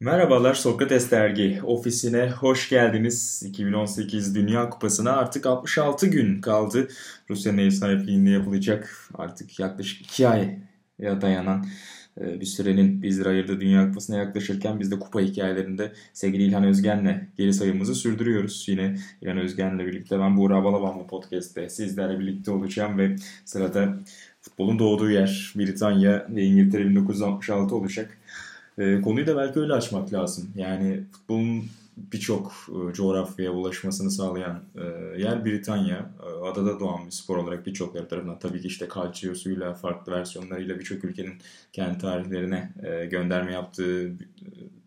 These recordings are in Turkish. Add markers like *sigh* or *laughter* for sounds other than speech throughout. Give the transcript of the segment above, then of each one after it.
Merhabalar Sokrates Dergi ofisine hoş geldiniz. 2018 Dünya Kupası'na artık 66 gün kaldı. Rusya'nın ev sahipliğinde yapılacak artık yaklaşık 2 aya dayanan e, bir sürenin bizlere ayırdığı Dünya Kupası'na yaklaşırken biz de kupa hikayelerinde sevgili İlhan Özgen'le geri sayımızı sürdürüyoruz. Yine İlhan Özgen'le birlikte ben Buğra Balabanlı Podcast'te sizlerle birlikte olacağım ve sırada futbolun doğduğu yer Britanya ve İngiltere 1966 olacak. E, konuyu da belki öyle açmak lazım. Yani futbolun birçok e, coğrafyaya ulaşmasını sağlayan e, yer Britanya. E, adada doğan bir spor olarak birçokları tarafından tabii ki işte calciosuyla, farklı versiyonlarıyla birçok ülkenin kendi tarihlerine e, gönderme yaptığı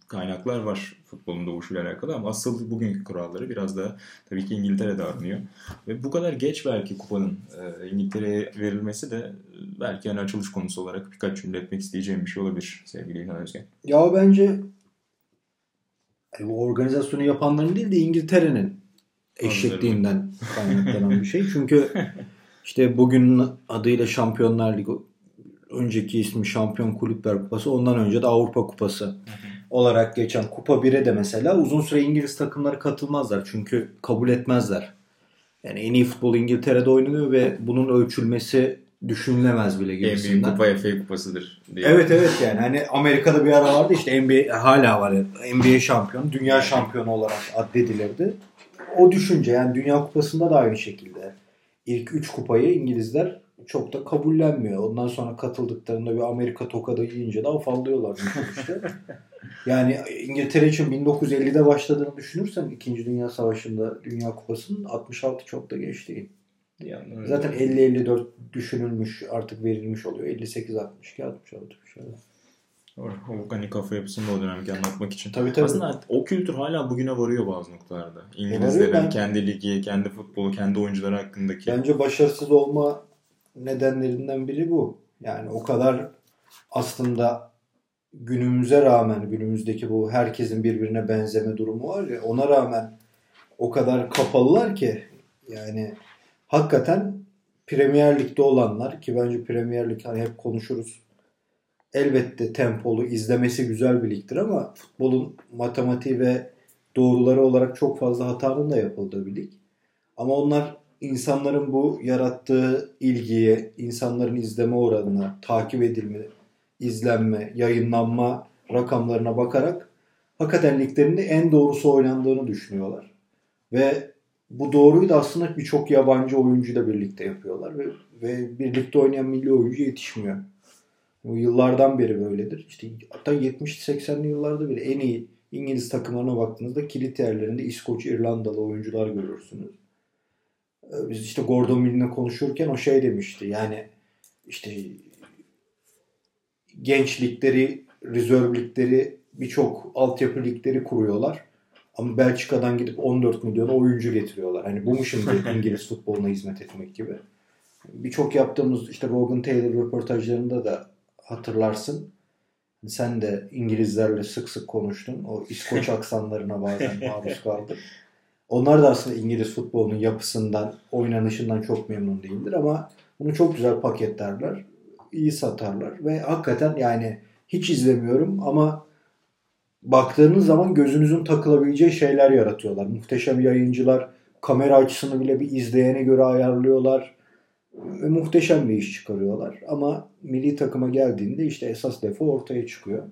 kaynaklar var futbolun doğuşuyla alakalı ama asıl bugünkü kuralları biraz da tabii ki İngiltere'de aranıyor. Ve bu kadar geç belki kupanın e, İngiltere'ye verilmesi de belki yani açılış konusu olarak birkaç cümle etmek isteyeceğim bir şey olabilir sevgili İlhan Özgen. Ya bence yani bu organizasyonu yapanların değil de İngiltere'nin eşekliğinden kaynaklanan bir şey. Çünkü *laughs* işte bugün adıyla Şampiyonlar Ligi önceki ismi Şampiyon Kulüpler Kupası ondan önce de Avrupa Kupası olarak geçen Kupa 1'e de mesela uzun süre İngiliz takımları katılmazlar. Çünkü kabul etmezler. Yani en iyi futbol İngiltere'de oynanıyor ve bunun ölçülmesi düşünülemez bile gibisinden. En büyük kupa FA kupasıdır. Diye. Evet evet yani hani Amerika'da bir ara vardı işte NBA hala var NBA şampiyonu, dünya şampiyonu olarak addedilirdi. O düşünce yani dünya kupasında da aynı şekilde. İlk 3 kupayı İngilizler çok da kabullenmiyor. Ondan sonra katıldıklarında bir Amerika tokadı yiyince de afallıyorlar *laughs* işte. Yani İngiltere için 1950'de başladığını düşünürsen 2. Dünya Savaşı'nda Dünya Kupası'nın 66 çok da geç değil. Yani Zaten 50-54 düşünülmüş artık verilmiş oluyor. 58-62 66 bir şey. Hani kafa yapısını o dönemki anlatmak için. Tabii, tabii. Aslında o kültür hala bugüne varıyor bazı noktalarda. İngilizlerin ben... kendi ligi, kendi futbolu, kendi oyuncuları hakkındaki. Bence başarısız olma nedenlerinden biri bu. Yani o kadar aslında günümüze rağmen günümüzdeki bu herkesin birbirine benzeme durumu var ya ona rağmen o kadar kapalılar ki yani hakikaten Premier Lig'de olanlar ki bence Premier Lig hani hep konuşuruz. Elbette tempolu, izlemesi güzel bir ligdir ama futbolun matematiği ve doğruları olarak çok fazla hatanın da yapıldığı bir lig. Ama onlar insanların bu yarattığı ilgiye, insanların izleme oranına, takip edilme, izlenme, yayınlanma rakamlarına bakarak hakikaten liglerinde en doğrusu oynandığını düşünüyorlar. Ve bu doğruyu da aslında birçok yabancı oyuncuyla birlikte yapıyorlar ve, ve birlikte oynayan milli oyuncu yetişmiyor. Bu yıllardan beri böyledir. İşte hatta 70-80'li yıllarda bile en iyi İngiliz takımlarına baktığınızda kilit yerlerinde İskoç, İrlandalı oyuncular görürsünüz. Ee, biz işte Gordon Mill'le konuşurken o şey demişti. Yani işte gençlikleri, rezervlikleri, birçok altyapı ligleri kuruyorlar. Ama Belçika'dan gidip 14 milyon oyuncu getiriyorlar. Hani bu mu şimdi *laughs* İngiliz futboluna hizmet etmek gibi. Birçok yaptığımız işte Rogan Taylor röportajlarında da hatırlarsın. Sen de İngilizlerle sık sık konuştun. O İskoç *laughs* aksanlarına bazen maruz kaldın. Onlar da aslında İngiliz futbolunun yapısından, oynanışından çok memnun değildir ama bunu çok güzel paketlerler. İyi satarlar ve hakikaten yani hiç izlemiyorum ama baktığınız zaman gözünüzün takılabileceği şeyler yaratıyorlar. Muhteşem yayıncılar kamera açısını bile bir izleyene göre ayarlıyorlar ve muhteşem bir iş çıkarıyorlar. Ama milli takıma geldiğinde işte esas defo ortaya çıkıyor.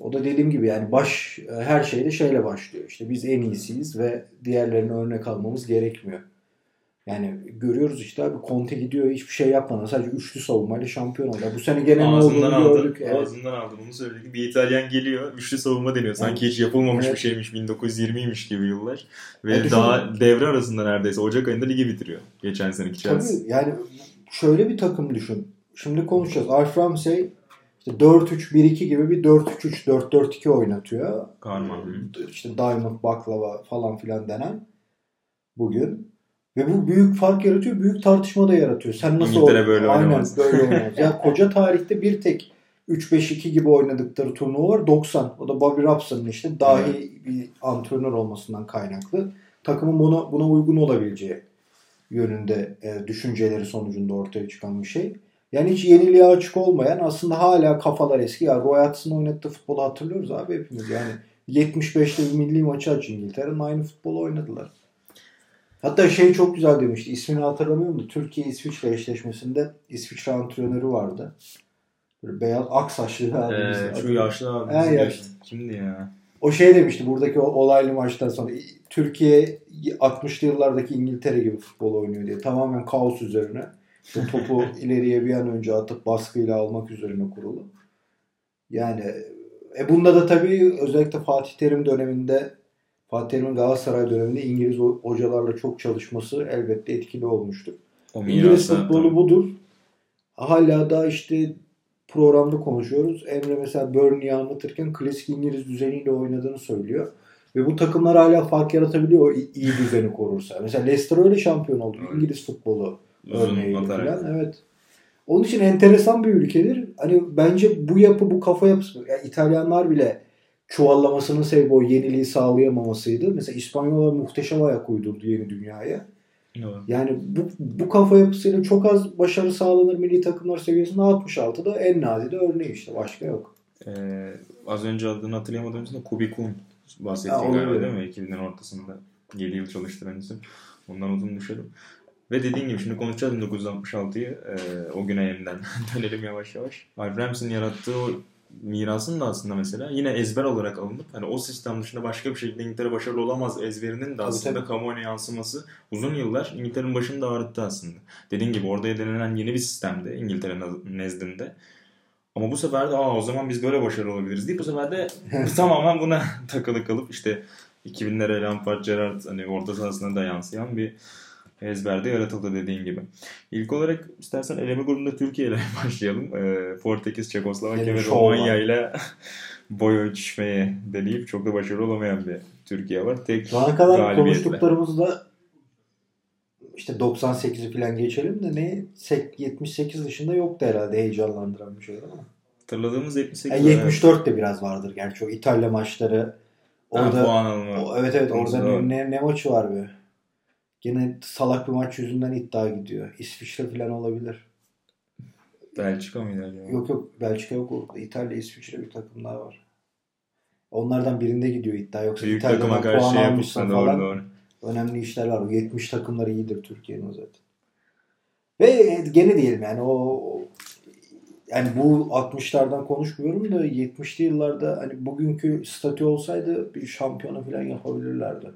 O da dediğim gibi yani baş her şeyde şeyle başlıyor. İşte biz en iyisiyiz ve diğerlerine örnek almamız gerekmiyor. Yani görüyoruz işte abi Conte gidiyor hiçbir şey yapmadan sadece üçlü savunmayla şampiyon oluyor. Bu sene gene ne olduğunu gördük. Evet. Ağzından aldı bunu söyledi. Bir İtalyan geliyor üçlü savunma deniyor. Sanki yani, hiç yapılmamış evet. bir şeymiş 1920'ymiş gibi yıllar. Ve yani daha düşün, devre arasında neredeyse Ocak ayında ligi bitiriyor. Geçen seneki Chelsea. Tabii yani şöyle bir takım düşün. Şimdi konuşacağız. Alf Ramsey işte 4-3-1-2 gibi bir 4-3-3-4-4-2 oynatıyor. Karma. İşte Diamond, Baklava falan filan denen bugün. Ve bu büyük fark yaratıyor, büyük tartışma da yaratıyor. Sen nasıl İngiltere böyle Aynen oynamaz. böyle *laughs* oynamaz. ya koca tarihte bir tek 3-5-2 gibi oynadıkları turnuva var 90. O da Bobby Robson'ın işte dahi evet. bir antrenör olmasından kaynaklı. Takımın buna, buna uygun olabileceği yönünde e, düşünceleri sonucunda ortaya çıkan bir şey. Yani hiç yeniliğe açık olmayan aslında hala kafalar eski. Ya Roy Hodgson'ın oynattığı futbolu hatırlıyoruz abi hepimiz. Yani 75'te bir milli maçı aç İngiltere'nin aynı futbolu oynadılar. Hatta şey çok güzel demişti. İsmini hatırlamıyorum da Türkiye-İsviçre eşleşmesinde İsviçre antrenörü vardı. Böyle beyaz ak saçlı abimiz. Ee, şu yaşlı abi. Ha, yaşlı. Kimdi ya? O şey demişti buradaki o olaylı maçtan sonra Türkiye 60'lı yıllardaki İngiltere gibi futbol oynuyor diye. Tamamen kaos üzerine. İşte topu *laughs* ileriye bir an önce atıp baskıyla almak üzerine kurulu. Yani e bunda da tabii özellikle Fatih Terim döneminde Fatih Terim'in Galatasaray döneminde İngiliz hocalarla çok çalışması elbette etkili olmuştur. O İngiliz futbolu tabii. budur. Hala da işte programda konuşuyoruz. Emre mesela Burnley'i anlatırken klasik İngiliz düzeniyle oynadığını söylüyor. Ve bu takımlar hala fark yaratabiliyor o iyi düzeni korursa. Mesela Leicester öyle şampiyon oldu. Evet. İngiliz futbolu atarak. falan. Evet. Onun için enteresan bir ülkedir. Hani bence bu yapı, bu kafa yapısı, yani İtalyanlar bile çuvallamasının sebebi o yeniliği sağlayamamasıydı. Mesela İspanyollar muhteşem ayak uydurdu yeni dünyaya. Yani bu, bu kafa yapısıyla çok az başarı sağlanır milli takımlar seviyesinde 66'da en nadide örneği işte başka yok. Ee, az önce adını hatırlayamadığım için de Kubikun bahsettiğim galiba değil mi? 2000'lerin ortasında 7 yıl çalıştıran isim. Ondan uzun düşelim. Ve dediğin gibi şimdi konuşacağız 1966'yı. Ee, o güne yeniden *laughs* dönelim yavaş yavaş. Alf Ramsey'in yarattığı o mirasın da aslında mesela yine ezber olarak alınıp hani o sistem dışında başka bir şekilde İngiltere başarılı olamaz ezberinin de aslında tabii. kamuoyuna yansıması uzun yıllar İngiltere'nin başını da ağrıttı aslında. Dediğin gibi orada denenen yeni bir sistemde İngiltere nezdinde. Ama bu sefer de Aa, o zaman biz böyle başarılı olabiliriz deyip bu sefer de *laughs* tamamen buna *laughs* takılı kalıp işte 2000'lere Lampard, Gerrard hani orta sahasına da yansıyan bir ezberde yaratıldı dediğin gibi. İlk olarak istersen eleme grubunda Türkiye ile *laughs* başlayalım. Ee, Portekiz, Çekoslovakya ve Romanya ile *laughs* boy ölçüşmeye deneyip çok da başarılı olamayan bir Türkiye var. Tek Şu ana kadar konuştuklarımızda işte 98'i falan geçelim de ne sek- 78 dışında yoktu herhalde heyecanlandıran bir şey ama. Hatırladığımız 78 Yani 74 de biraz vardır gerçi o İtalya maçları orada Ha, puan alma. o- evet evet orada ne, ne, ne maçı var be? Yine salak bir maç yüzünden iddia gidiyor. İsviçre falan olabilir. Belçika mıydı acaba? Yok yok Belçika yok orada. İtalya, İsviçre bir takım daha var. Onlardan birinde gidiyor iddia. Yoksa Büyük İtalya'dan takıma puan yapıp almışsın doğru falan. doğru. Önemli işler var. O 70 takımları iyidir Türkiye'nin zaten. Ve gene diyelim yani o o- yani bu 60'lardan konuşmuyorum da 70'li yıllarda hani bugünkü statü olsaydı bir şampiyona falan yapabilirlerdi.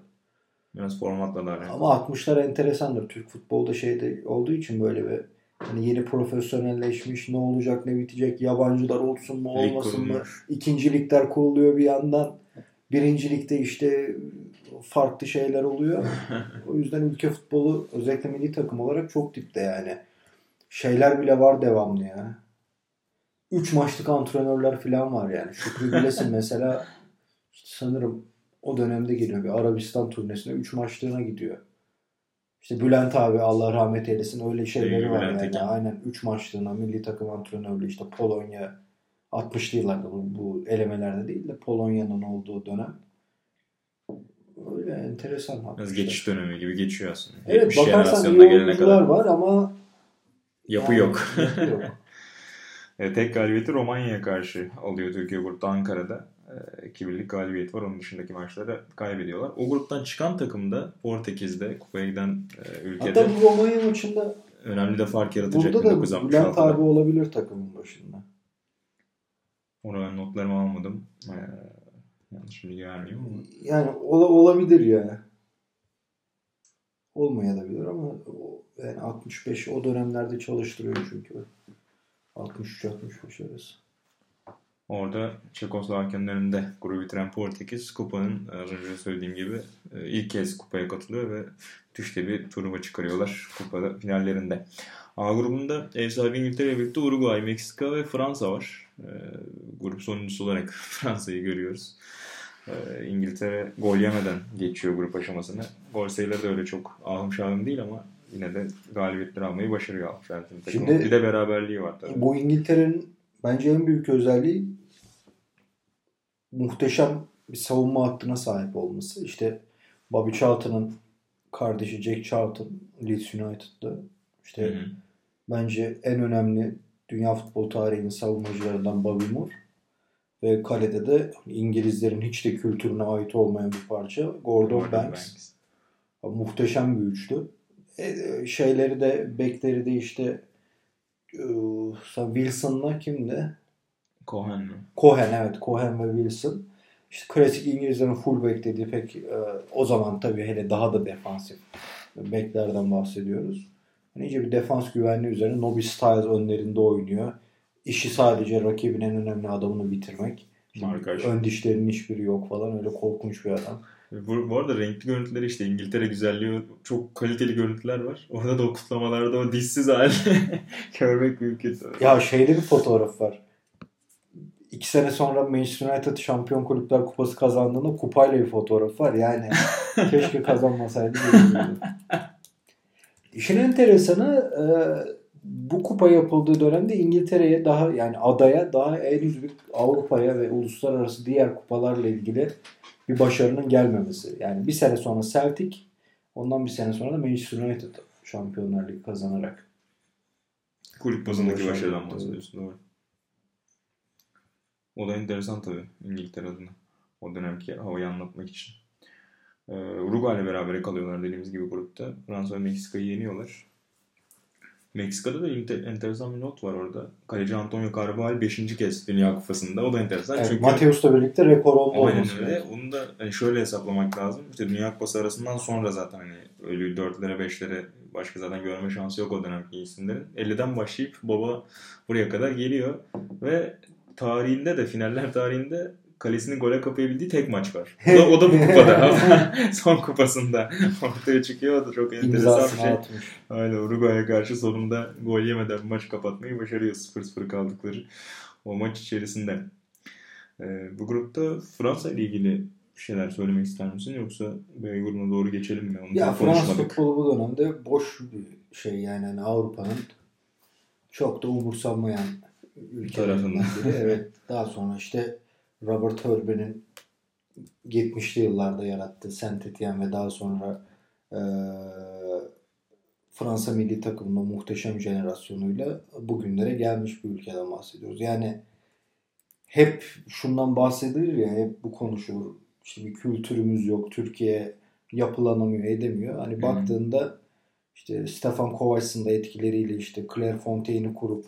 Biraz formatla da alakalı. Ama 60'lar enteresandır. Türk futbolda şeyde olduğu için böyle bir hani yeni profesyonelleşmiş ne olacak ne bitecek yabancılar olsun mu olmasın mı kurulmuş. ikinci ligler kuruluyor bir yandan birinci ligde işte farklı şeyler oluyor *laughs* o yüzden ülke futbolu özellikle milli takım olarak çok dipte yani şeyler bile var devamlı ya 3 maçlık antrenörler falan var yani Şükrü Gülesin mesela sanırım o dönemde geliyor bir Arabistan turnesine 3 maçlığına gidiyor. İşte Bülent abi Allah rahmet eylesin öyle şeyleri var yani. Eken. Aynen 3 maçlığına milli takım antrenörlüğü işte Polonya 60'lı yıllarda bu, bu elemelerde değil de Polonya'nın olduğu dönem. Öyle enteresan. Biraz 60'lar. geçiş dönemi gibi geçiyor aslında. Evet 70 bakarsan iyi oyuncular kadar. var ama Yapı yani yok. yapı yok. *laughs* E, tek galibiyeti Romanya'ya karşı alıyor Türkiye grupta Ankara'da. 2 birlik galibiyet var. Onun dışındaki maçları kaybediyorlar. O gruptan çıkan takım da Portekiz'de kupaya giden e, ülkede Hatta bu Romanya maçında önemli de fark yaratacak burada da Bülent 1966'da. abi olabilir takımın başında. Onu ben notlarımı almadım. E, yanlış bilgi vermeyeyim ama. Yani ola, olabilir ya. Olmayabilir ama o- yani 65 o dönemlerde çalıştırıyor çünkü. 63-65 arası. Orada Çekoslovakya'nın önünde grubu bitiren Portekiz kupanın az önce söylediğim gibi e, ilk kez kupaya katılıyor ve düşte bir turnuva çıkarıyorlar kupada finallerinde. A grubunda ev sahibi İngiltere birlikte Uruguay, Meksika ve Fransa var. E, grup sonuncusu olarak *laughs* Fransa'yı görüyoruz. E, İngiltere gol yemeden geçiyor grup aşamasını. Gol sayıları da öyle çok ahım şahım değil ama yine de galibiyetleri almayı başarıyor Fransa'nın takımı. Bir de beraberliği var tabii. Bu İngiltere'nin bence en büyük özelliği muhteşem bir savunma hattına sahip olması. İşte Bobby Charlton'ın kardeşi Jack Charlton Leeds United'da. İşte Hı hı. bence en önemli dünya futbol tarihinin savunmacılarından Bobby Moore. Ve kalede de İngilizlerin hiç de kültürüne ait olmayan bir parça Gordon, Gordon Banks. Banks. Muhteşem bir üçlü. E, şeyleri de bekleri de işte e, Wilson'la kimdi? Cohen mi? Cohen evet Cohen ve Wilson. İşte klasik İngilizlerin full back dediği pek e, o zaman tabii hele daha da defansif beklerden bahsediyoruz. Yani iyice bir defans güvenliği üzerine Nobby Styles önlerinde oynuyor. İşi sadece rakibin en önemli adamını bitirmek. İşte Markaj. ön dişlerinin hiçbiri yok falan öyle korkunç bir adam. Bu, bu arada renkli görüntüleri işte İngiltere güzelliği çok kaliteli görüntüler var. Orada da o kutlamalarda o dişsiz hali *laughs* görmek mümkün. Ya şeyde bir fotoğraf var. İki sene sonra Manchester United Şampiyon Kulüpler Kupası kazandığında kupayla bir fotoğraf var. Yani *laughs* keşke kazanmasaydı. İşin enteresanı e, bu kupa yapıldığı dönemde İngiltere'ye daha yani adaya daha henüz bir Avrupa'ya ve uluslararası diğer kupalarla ilgili bir başarının gelmemesi. Yani bir sene sonra Celtic ondan bir sene sonra da Manchester United Şampiyonlar Ligi kazanarak. Kulüp bazındaki başarıdan bahsediyorsun doğru. O da enteresan tabii İngiltere adına. O dönemki havayı anlatmak için. Ee, Uruguay'la beraber kalıyorlar dediğimiz gibi grupta. Fransa ve Meksika'yı yeniyorlar. Meksika'da da enter- enteresan bir not var orada. Kaleci Antonio Carvajal 5. kez Dünya Kupası'nda. O da enteresan Evet, çünkü... Mateus'la birlikte rekor olma Aynen öyle. lazım. Onu da hani şöyle hesaplamak lazım. İşte Dünya Kupası arasından sonra zaten hani ölü dörtlere beşlere başka zaten görme şansı yok o dönemki isimlerin. 50'den başlayıp baba buraya kadar geliyor ve tarihinde de finaller tarihinde kalesini gole kapayabildiği tek maç var. O da, o da bu *laughs* kupada. *laughs* Son kupasında ortaya çıkıyor. O da çok enteresan bir şey. atmış. Aynen Uruguay'a karşı sonunda gol yemeden maç kapatmayı başarıyor 0-0 kaldıkları o maç içerisinde. Ee, bu grupta Fransa ile ilgili bir şeyler söylemek ister misin yoksa B grubuna doğru geçelim mi? Onu Ya Fransız futbolu bu dönemde boş bir şey yani hani Avrupa'nın çok da umursanmayan ülkelerinden Tarafından. biri. *laughs* Evet. Daha sonra işte Robert Herbe'nin 70'li yıllarda yarattığı Saint Etienne ve daha sonra eee, Fransa milli takımının muhteşem jenerasyonuyla bugünlere gelmiş bir ülkeden bahsediyoruz. Yani hep şundan bahsedilir ya hep bu konuşulur. İşte bir kültürümüz yok. Türkiye yapılanamıyor, edemiyor. Hani baktığında işte Stefan Kovacs'ın da etkileriyle işte Clairefontaine'i kurup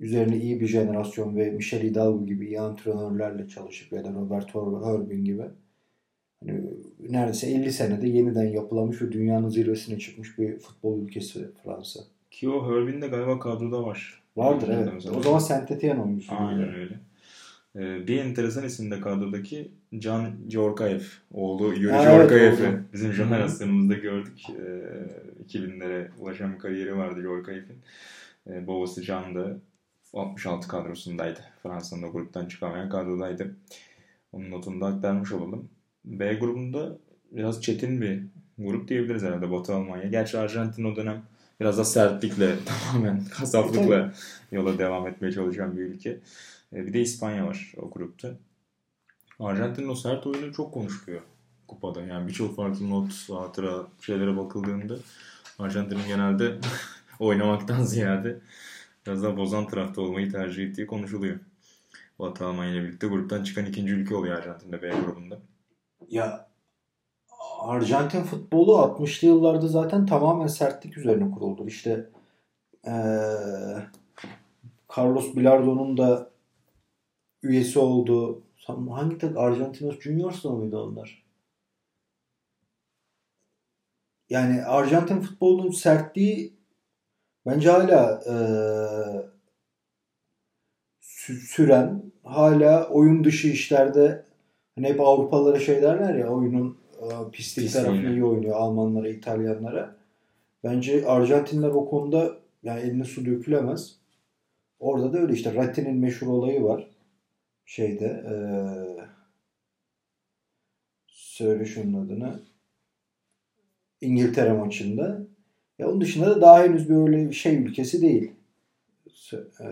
üzerine iyi bir jenerasyon ve Michel Hidalgo gibi iyi antrenörlerle çalışıp ya da Robert Herbin gibi hani neredeyse 50 senede yeniden yapılamış ve dünyanın zirvesine çıkmış bir futbol ülkesi Fransa. Ki o Herbin de galiba kadroda var. Vardır evet. O zaman Saint Etienne oyuncusu. Aynen öyle. Ee, bir enteresan isim de kadrodaki Can Jorkaev. Oğlu Yuri Ha, evet, bizim jenerasyonumuzda gördük. Ee, 2000'lere ulaşan bir kariyeri vardı Jorkaev'in. Ee, babası Can da 66 kadrosundaydı. Fransa'nın o gruptan çıkamayan kadrodaydı. Onun notunu da aktarmış olalım. B grubunda biraz çetin bir grup diyebiliriz herhalde Batı Almanya. Gerçi Arjantin o dönem biraz da sertlikle *laughs* tamamen kasaplıkla yola devam etmeye çalışan bir ülke. E, Bir de İspanya var o grupta. Arjantin'in o sert oyunu çok konuşuluyor kupada. Yani birçok farklı not, hatıra şeylere bakıldığında Arjantin'in genelde *laughs* oynamaktan ziyade biraz daha bozan tarafta olmayı tercih ettiği konuşuluyor. Batı Almanya ile birlikte gruptan çıkan ikinci ülke oluyor Arjantin'de B grubunda. Ya Arjantin futbolu 60'lı yıllarda zaten tamamen sertlik üzerine kuruldu. İşte eee, Carlos Bilardo'nun da üyesi olduğu hangi tak Argentinos Juniors mıydı onlar? Yani Arjantin futbolunun sertliği bence hala sü- süren hala oyun dışı işlerde hani hep Avrupalılara şey derler ya oyunun e, pislik Pisliğine. tarafını iyi oynuyor Almanlara, İtalyanlara. Bence Arjantinler o konuda yani eline su dökülemez. Orada da öyle işte Ratti'nin meşhur olayı var. Şeyde e, söyle şunun adını İngiltere maçında. Ya onun dışında da daha henüz böyle şey ülkesi değil. E,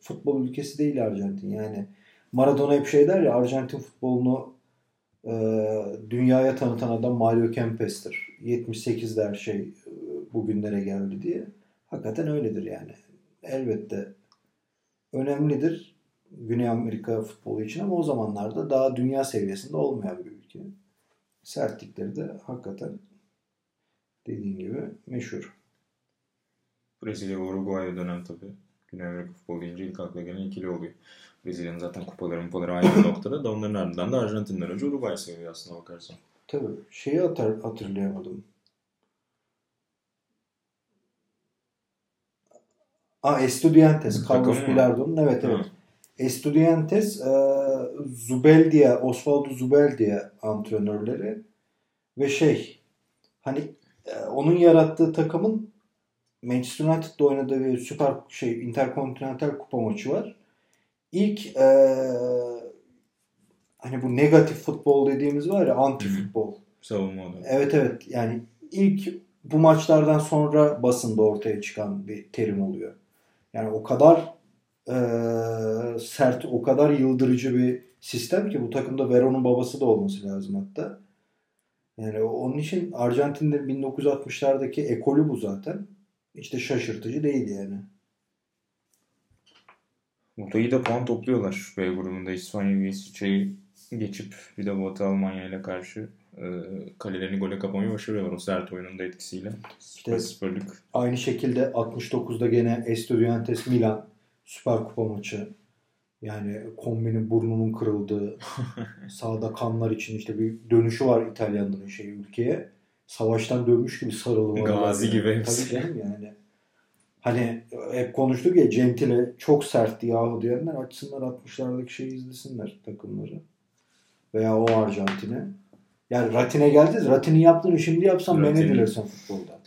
futbol ülkesi değil Arjantin. Yani Maradona hep şey der ya Arjantin futbolunu e, dünyaya tanıtan adam Mario Kempes'tir. 78'de her şey e, bugünlere geldi diye. Hakikaten öyledir yani. Elbette önemlidir Güney Amerika futbolu için ama o zamanlarda daha dünya seviyesinde olmayan bir ülke. Sertlikleri de hakikaten dediğin gibi meşhur. Brezilya ve Uruguay'da dönem tabii. Güney Amerika futbolu deyince ilk akla gelen ikili oluyor. Brezilya'nın zaten kupaları kupaları aynı noktada da onların ardından da Arjantin'den önce Uruguay seviyor aslında bakarsan. Tabii. Şeyi hatır, hatırlayamadım. Aa Estudiantes. Carlos? Bilardo'nun. Evet evet. Hı. Estudiantes e, Zubeldia, Osvaldo Zubeldia antrenörleri ve şey hani onun yarattığı takımın Manchester United'da oynadığı bir süper şey Interkontinental Kupa maçı var. İlk e, hani bu negatif futbol dediğimiz var ya anti futbol. Savunma olarak. Evet evet yani ilk bu maçlardan sonra basında ortaya çıkan bir terim oluyor. Yani o kadar eee, sert, o kadar yıldırıcı bir sistem ki bu takımda Veron'un babası da olması lazım hatta. Yani onun için Arjantin'de 1960'lardaki ekolü bu zaten. De şaşırtıcı değil yani. Burada iyi de puan topluyorlar. B grubunda İspanya ve İsviçre'yi geçip bir de Batı Almanya ile karşı e, kalelerini gole kapamayı başarıyorlar o sert oyunun da etkisiyle. İşte- 0-0'lık. Aynı şekilde 69'da gene Estudiantes Milan Süper Kupa maçı. Yani kombinin burnunun kırıldığı, *laughs* sağda kanlar için işte bir dönüşü var İtalyanların şey ülkeye. Savaştan dönmüş gibi sarılı var. Gazi Yani. gibi hepsi. Tabii canım yani. Hani hep konuştuk ya Gentile çok sertti yahu diyenler açsınlar 60'lardaki şeyi izlesinler takımları. Veya o Arjantin'e. Yani Ratine geldiniz. Ratinin yaptığını şimdi yapsam beni Ratini- edilirsin futbolda.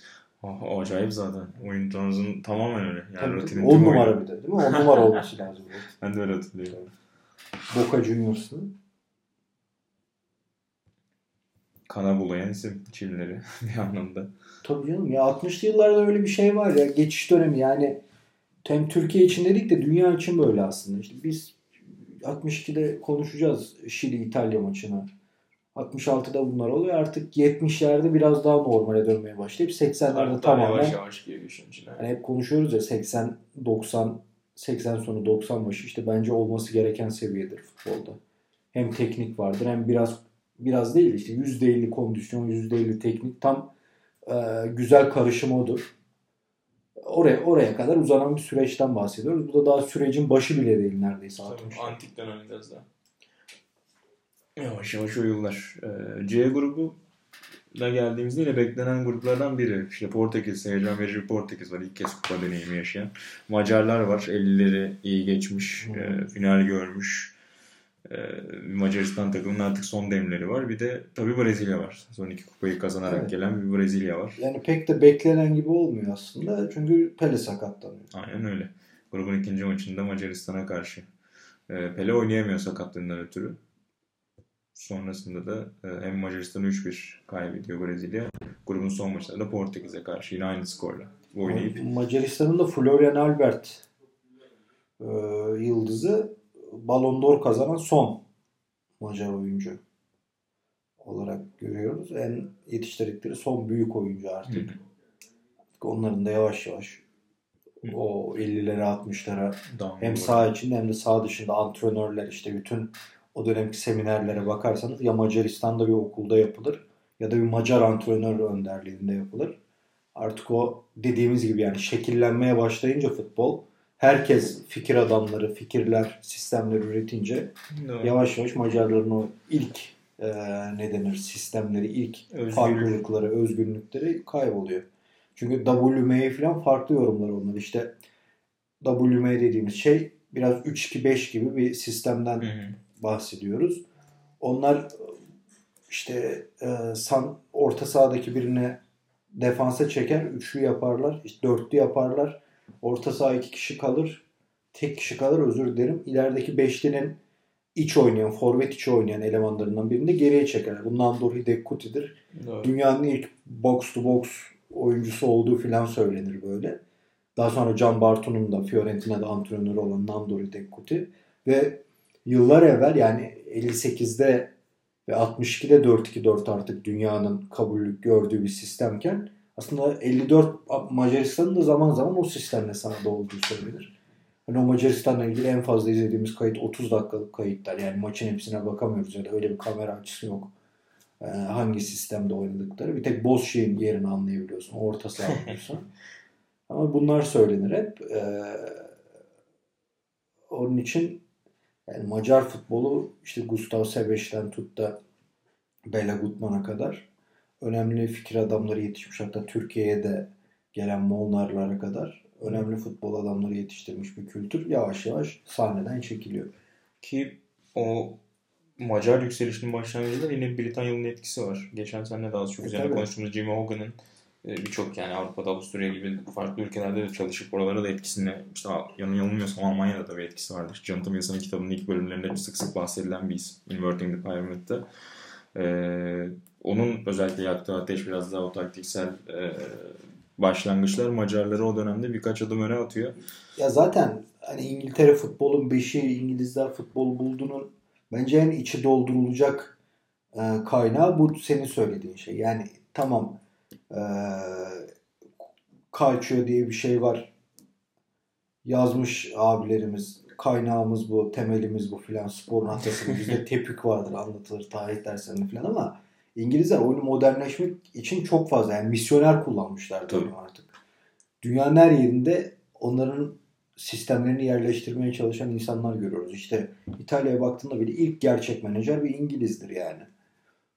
O, o acayip zaten. Oyun tarzın tamamen öyle. Yani Tabii, tabii. tüm 10 numara oyunu. bir de değil mi? 10 numara *laughs* olması lazım. Ben de öyle hatırlıyorum. Boca Juniors'ın. Kana bulayan isim Çinlileri *laughs* bir anlamda. Tabii canım ya 60'lı yıllarda öyle bir şey var ya geçiş dönemi yani hem Türkiye için dedik de dünya için böyle aslında. İşte biz 62'de konuşacağız Şili İtalya maçını. 66'da bunlar oluyor. Artık 70'lerde biraz daha normale dönmeye başlayıp 80'lerde Hatta tamamen yavaş yavaş geliyor işin içine. hani hep konuşuyoruz ya 80 90 80 sonu 90 başı işte bence olması gereken seviyedir futbolda. Hem teknik vardır hem biraz biraz değil işte %50 kondisyon, %50 teknik tam e, güzel karışım odur. Oraya oraya kadar uzanan bir süreçten bahsediyoruz. Bu da daha sürecin başı bile değil neredeyse. Tabii, 60. antik dönem biraz daha. Yavaş yavaş o yıllar. Ee, C grubu da geldiğimizde yine beklenen gruplardan biri. İşte Portekiz, heyecan verici bir Portekiz var. İlk kez kupa deneyimi yaşayan. Macarlar var. 50'leri iyi geçmiş. Hmm. e, final görmüş. E, Macaristan takımının artık son demleri var. Bir de tabii Brezilya var. Son iki kupayı kazanarak Evet. gelen bir Brezilya var. Yani pek de beklenen gibi olmuyor aslında. Çünkü Pele sakatlanıyor. Aynen öyle. Grubun ikinci maçında Macaristan'a karşı. E, Pele oynayamıyor sakatlığından ötürü. Sonrasında da hem Macaristan'ı 3-1 kaybediyor Brezilya. Grubun son maçında da Portekiz'e karşı yine aynı skorla oynayıp Macaristan'ın da Florian Albert e, yıldızı Ballon d'Or kazanan son Macar oyuncu olarak görüyoruz. En yetiştirdikleri son büyük oyuncu artık. Onların da yavaş yavaş o 50'lere 60'lara hem sağ içinde hem de sağ dışında antrenörler işte bütün o dönemki seminerlere bakarsanız ya Macaristan'da bir okulda yapılır ya da bir Macar antrenör önderliğinde yapılır. Artık o dediğimiz gibi yani şekillenmeye başlayınca futbol herkes fikir adamları, fikirler, sistemler üretince Doğru. yavaş yavaş Macarların o ilk e, ne denir sistemleri, ilk Özgür. farklılıkları, özgünlükleri kayboluyor. Çünkü WM'yi falan farklı yorumlar onlar. İşte WM dediğimiz şey biraz 3-2-5 gibi bir sistemden Hı hı. Bahsediyoruz. Onlar işte e, san, orta sahadaki birine defansa çeker, üçlü yaparlar, işte dörtlü yaparlar. Orta saha iki kişi kalır, tek kişi kalır özür dilerim. İlerideki beşlinin iç oynayan, forvet içi oynayan elemanlarından birini de geriye çekerler. Bundan Nandor Hidekuti'dir. Doğru. Dünyanın ilk box to box oyuncusu olduğu filan söylenir böyle. Daha sonra Can Bartu'nun da Fiorentina'da antrenörü olan Nandor Hidekuti ve yıllar evvel yani 58'de ve 62'de 4-2-4 artık dünyanın kabul gördüğü bir sistemken aslında 54 Macaristan'ın da zaman zaman o sistemle sahada olduğu söylenir. Hani o Macaristan'la ilgili en fazla izlediğimiz kayıt 30 dakikalık kayıtlar. Yani maçın hepsine bakamıyoruz ya da öyle bir kamera açısı yok. Ee, hangi sistemde oynadıkları. Bir tek boss şeyin yerini anlayabiliyorsun. Orta saha *laughs* anlıyorsun. Ama bunlar söylenir hep. Ee, onun için yani Macar futbolu işte Gustav Sebeş'ten tut da Bela Gutman'a kadar önemli fikir adamları yetişmiş. Hatta Türkiye'ye de gelen Molnarlara kadar önemli futbol adamları yetiştirmiş bir kültür yavaş yavaş sahneden çekiliyor. Ki o Macar yükselişinin başlangıcında yine Britanyalı'nın etkisi var. Geçen sene de az çok E, üzerine tabii. konuştuğumuz Jimmy Hogan'ın birçok yani Avrupa'da Avusturya gibi farklı ülkelerde de çalışıp oralara da etkisini işte yanı yanılmıyorsam Almanya'da da bir etkisi vardır. Jonathan Wilson'ın kitabının ilk bölümlerinde sık sık bahsedilen bir isim. Inverting the Pyramid'de. Ee, onun özellikle yaktığı ateş biraz daha o taktiksel e, başlangıçlar Macarları o dönemde birkaç adım öne atıyor. Ya zaten hani İngiltere futbolun beşi İngilizler futbol bulduğunun bence en içi doldurulacak e, kaynağı bu senin söylediğin şey. Yani tamam e, Calcio diye bir şey var. Yazmış abilerimiz kaynağımız bu, temelimiz bu filan sporun atasını. Bizde *laughs* tepik vardır anlatılır tarih derslerinde filan ama İngilizler oyunu modernleşmek için çok fazla yani misyoner kullanmışlar artık. Dünyanın her yerinde onların sistemlerini yerleştirmeye çalışan insanlar görüyoruz. İşte İtalya'ya baktığında bile ilk gerçek menajer bir İngilizdir yani.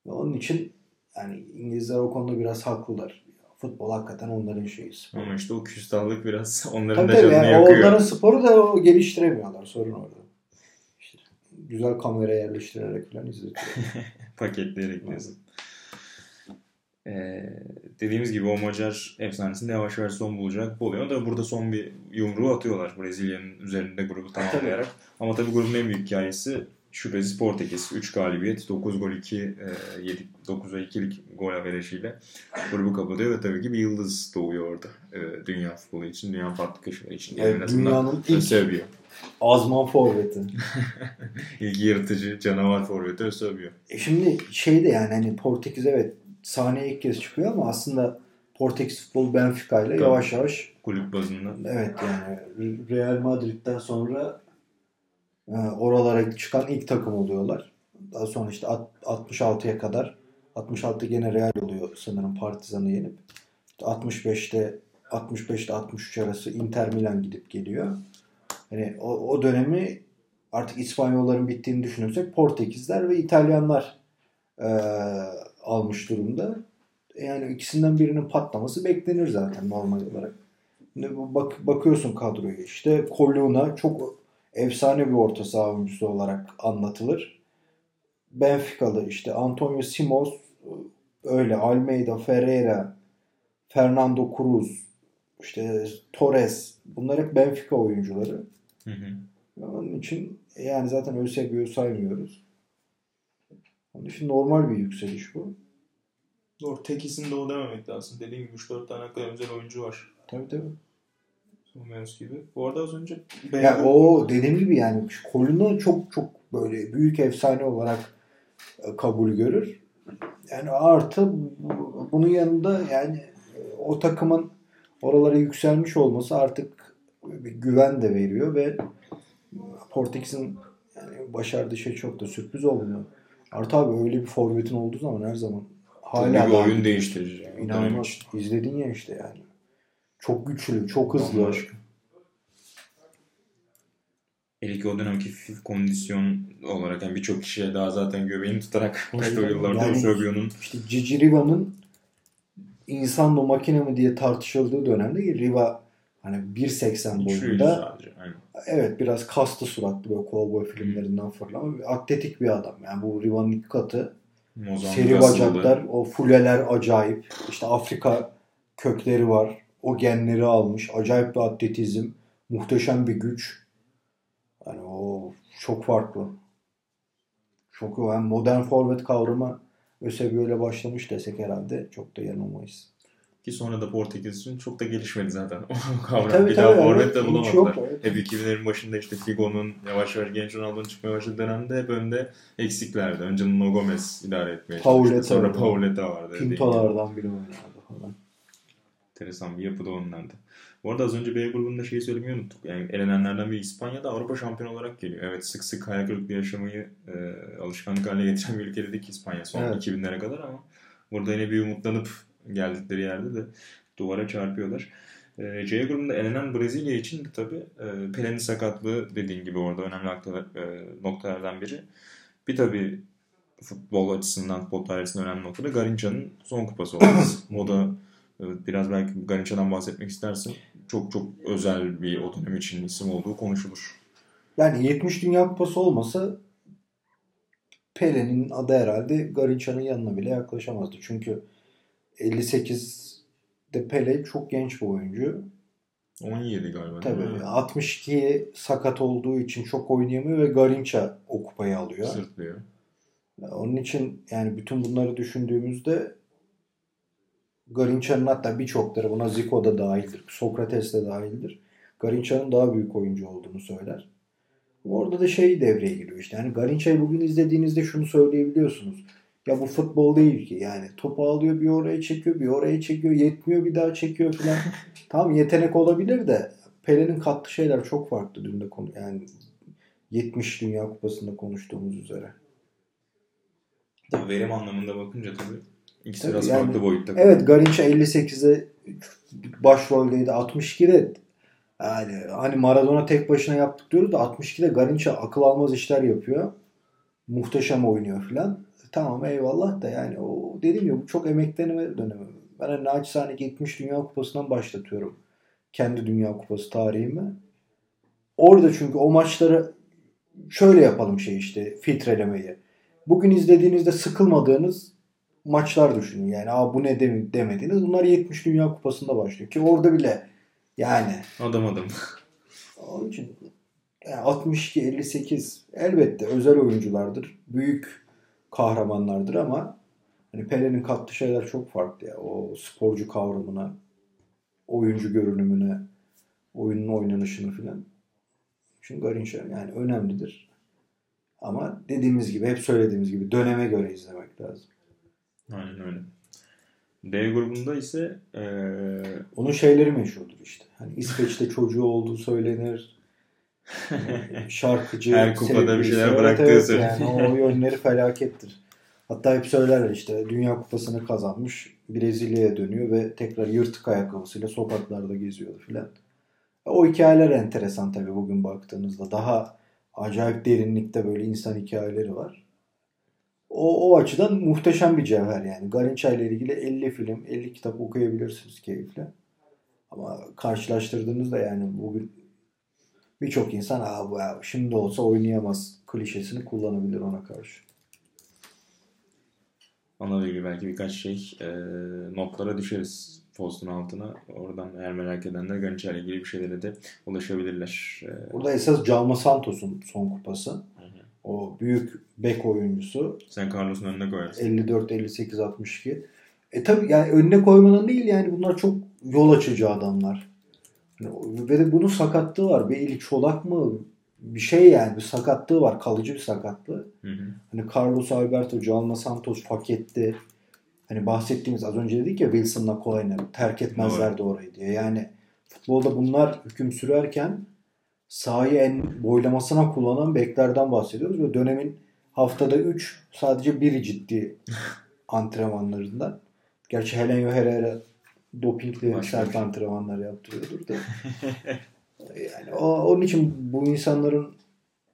Ve onun için yani İngilizler o konuda biraz haklılar. Futbol hakikaten onların şeyi. spor. Ama işte o küstahlık biraz *laughs* onların Tabii da tabii canını yani o yakıyor. onların sporu da o geliştiremiyorlar. Sorun orada. İşte güzel kamera yerleştirerek falan izletiyor. *laughs* paketleyerek diyorsun. Ee, dediğimiz gibi o Macar efsanesinde yavaş yavaş son bulacak bu oluyor. Da burada son bir yumruğu atıyorlar Brezilya'nın üzerinde grubu tamamlayarak. Ama tabii grubun en büyük hikayesi şüphesiz Portekiz. 3 galibiyet, 9 gol 2, e, 7, 9'a 2'lik gol averajıyla grubu kapatıyor ve tabii ki bir yıldız doğuyor orada. E, dünya futbolu için, dünya farklı köşeleri için. Evet, azından dünyanın ilk Eusebio. azman forveti. *laughs* İlk yırtıcı canavar forveti Eusebio. E şimdi şey de yani hani Portekiz evet sahneye ilk kez çıkıyor ama aslında Portekiz futbolu Benfica ile yavaş yavaş Kulüp bazında. evet yani Real Madrid'den sonra e, oralara çıkan ilk takım oluyorlar. Daha sonra işte alt- 66'ya kadar 66 gene Real oluyor sanırım Partizan'ı yenip. İşte 65'te 65'te 63 arası Inter Milan gidip geliyor. Hani o, o dönemi artık İspanyolların bittiğini düşünürsek Portekizler ve İtalyanlar e, almış durumda. Yani ikisinden birinin patlaması beklenir zaten normal olarak. Bu bak, bakıyorsun kadroya işte Coluna çok efsane bir orta saha oyuncusu olarak anlatılır. Benfica'lı işte Antonio Simos öyle Almeida, Ferreira, Fernando Cruz, işte Torres bunlar hep Benfica oyuncuları. Hı hı. Onun için yani zaten Eusebio'yu saymıyoruz. Onun için normal bir yükseliş bu. Doğru. Tek isim de o dememek lazım. Dediğim gibi 3-4 tane hakikaten özel oyuncu var. Tabii tabii. Sumeus gibi. Bu arada az önce Ya o dediğim gibi yani Colina çok çok böyle büyük efsane olarak e, kabul görür. Yani artı bu- bunun yanında yani e, o takımın oralara yükselmiş olması artık bir güven de veriyor ve Portekiz'in yani başardığı şey çok da sürpriz olmuyor. Artı abi öyle bir forvetin olduğu zaman her zaman hala bir oyun değiştirici. Yani. İnanılmaz. İzledin ya işte yani. Çok güçlü, çok hızlı. Bambaşka. Hele ki o dönemki kondisyon olarak yani birçok kişiye daha zaten göbeğini tutarak işte o yıllarda Yani- Eusebio'nun İşte Cici Riva'nın insan mı makine mi diye tartışıldığı dönemde Riva hani 1.80 güçlüydü boyunda evet biraz kaslı suratlı böyle kovboy filmlerinden fırlama bir atletik bir adam. Yani bu Riva'nın ilk katı Mozambik seri bacaklar o fuleler acayip. İşte Afrika kökleri var. O genleri almış. Acayip bir atletizm. Muhteşem bir güç. Hani o çok farklı. Çok yani modern forvet kavramı Eusebio ile başlamış desek herhalde çok da yanılmayız. Ki sonra da Portekiz için çok da gelişmedi zaten. O *laughs* kavram. Tabii, bir tabii, daha forvet de bulamadılar. yok, evet. Hep 2000'lerin başında işte Figo'nun yavaş yavaş genç Ronaldo'nun çıkmaya başladığı dönemde hep önde eksiklerdi. Önce Nuno Gomez idare etmeye Pauleta çalıştı. Sonra. Pauleta vardı. Pintolardan biri oynardı falan. Enteresan bir yapı da onlarda. Bu arada az önce B grubunda şeyi söylemeyi unuttuk. Yani elenenlerden bir İspanya'da Avrupa şampiyonu olarak geliyor. Evet sık sık hayal kırıklığı yaşamayı e, alışkanlık haline getiren bir ülke dedik İspanya son evet. 2000'lere kadar ama burada yine bir umutlanıp geldikleri yerde de duvara çarpıyorlar. E, C grubunda elenen Brezilya için de tabii e, Pelin'in sakatlığı dediğin gibi orada önemli e, noktalardan biri. Bir tabii futbol açısından, futbol tarihinin önemli noktada Garinça'nın son kupası olması. *coughs* o da biraz belki Garinça'dan bahsetmek istersin. Çok çok özel bir o dönem için isim olduğu konuşulur. Yani 70 Dünya Kupası olmasa Pele'nin adı herhalde Garinça'nın yanına bile yaklaşamazdı. Çünkü 58'de Pele çok genç bir oyuncu. 17 galiba. Tabii. 62 sakat olduğu için çok oynayamıyor ve Garinça o kupayı alıyor. Sırtlıyor. Onun için yani bütün bunları düşündüğümüzde Garinça'nın hatta birçokları buna Zico da dahildir. Sokrates de dahildir. Garinça'nın daha büyük oyuncu olduğunu söyler. Orada da şey devreye giriyor işte. Yani Garinça'yı bugün izlediğinizde şunu söyleyebiliyorsunuz. Ya bu futbol değil ki. Yani topu alıyor bir oraya çekiyor bir oraya çekiyor. Yetmiyor bir daha çekiyor falan. *laughs* tamam yetenek olabilir de Pelin'in kattığı şeyler çok farklı dün de konu. Yani 70 Dünya Kupası'nda konuştuğumuz üzere. Tabii verim anlamında bakınca tabii ikisi biraz yani, farklı boyutta. Evet Garinça 58'e başroldeydi. 62'de yani hani Maradona tek başına yaptık diyoruz da 62'de Garinça akıl almaz işler yapıyor. Muhteşem oynuyor filan. Tamam eyvallah da yani o dediğim gibi bu çok emeklenme dönemi. Ben hani naçizane 70 Dünya Kupası'ndan başlatıyorum. Kendi Dünya Kupası tarihimi. Orada çünkü o maçları şöyle yapalım şey işte filtrelemeyi bugün izlediğinizde sıkılmadığınız maçlar düşünün. Yani Aa, bu ne demediğiniz. Bunlar 70 Dünya Kupası'nda başlıyor. Ki orada bile yani. Adam adam. Onun için yani 62-58 elbette özel oyunculardır. Büyük kahramanlardır ama hani Pelé'nin kattığı şeyler çok farklı ya. O sporcu kavramına, oyuncu görünümüne, oyunun oynanışını filan. Çünkü Garinça yani önemlidir. Ama dediğimiz gibi hep söylediğimiz gibi döneme göre izlemek lazım. Aynen öyle. D grubunda ise ee... onun şeyleri meşhurdur işte. Hani İsveç'te *laughs* çocuğu olduğu söylenir. Şarkıcı. Her kupada bir şeyler bıraktığı evet, yani o yönleri felakettir. Hatta hep söylerler işte Dünya Kupası'nı kazanmış Brezilya'ya dönüyor ve tekrar yırtık ayakkabısıyla sokaklarda geziyor filan. O hikayeler enteresan tabii bugün baktığınızda. Daha acayip derinlikte böyle insan hikayeleri var. O, o açıdan muhteşem bir cevher yani. Garinça ile ilgili 50 film, 50 kitap okuyabilirsiniz keyifle. Ama karşılaştırdığınızda yani bugün birçok insan Aa, bu ya, şimdi olsa oynayamaz klişesini kullanabilir ona karşı. Ona ilgili belki birkaç şey e, notlara düşeriz postun altına. Oradan eğer merak edenler Ganiçer ile ilgili bir şeylere de ulaşabilirler. Ee, Burada esas Calma Santos'un son kupası. O büyük bek oyuncusu. Sen Carlos'un önüne koyarsın. 54, 58, 62. E tabi yani önüne koymanın değil yani bunlar çok yol açıcı adamlar. ve de bunun sakatlığı var. Bir eli çolak mı? Bir şey yani bir sakatlığı var. Kalıcı bir sakatlığı. Hı hı. Hani Carlos Alberto, Calma Santos, Faketti hani bahsettiğimiz az önce dedik ya Wilson'la Cohen'e terk etmezlerdi Doğru. orayı diye. Yani futbolda bunlar hüküm sürerken sahayı en boylamasına kullanan beklerden bahsediyoruz ve dönemin haftada 3 sadece biri ciddi *laughs* antrenmanlarından. Gerçi Helen Herrera dopingli Başka sert şey. antrenmanlar yaptırıyordur da. *laughs* yani o, onun için bu insanların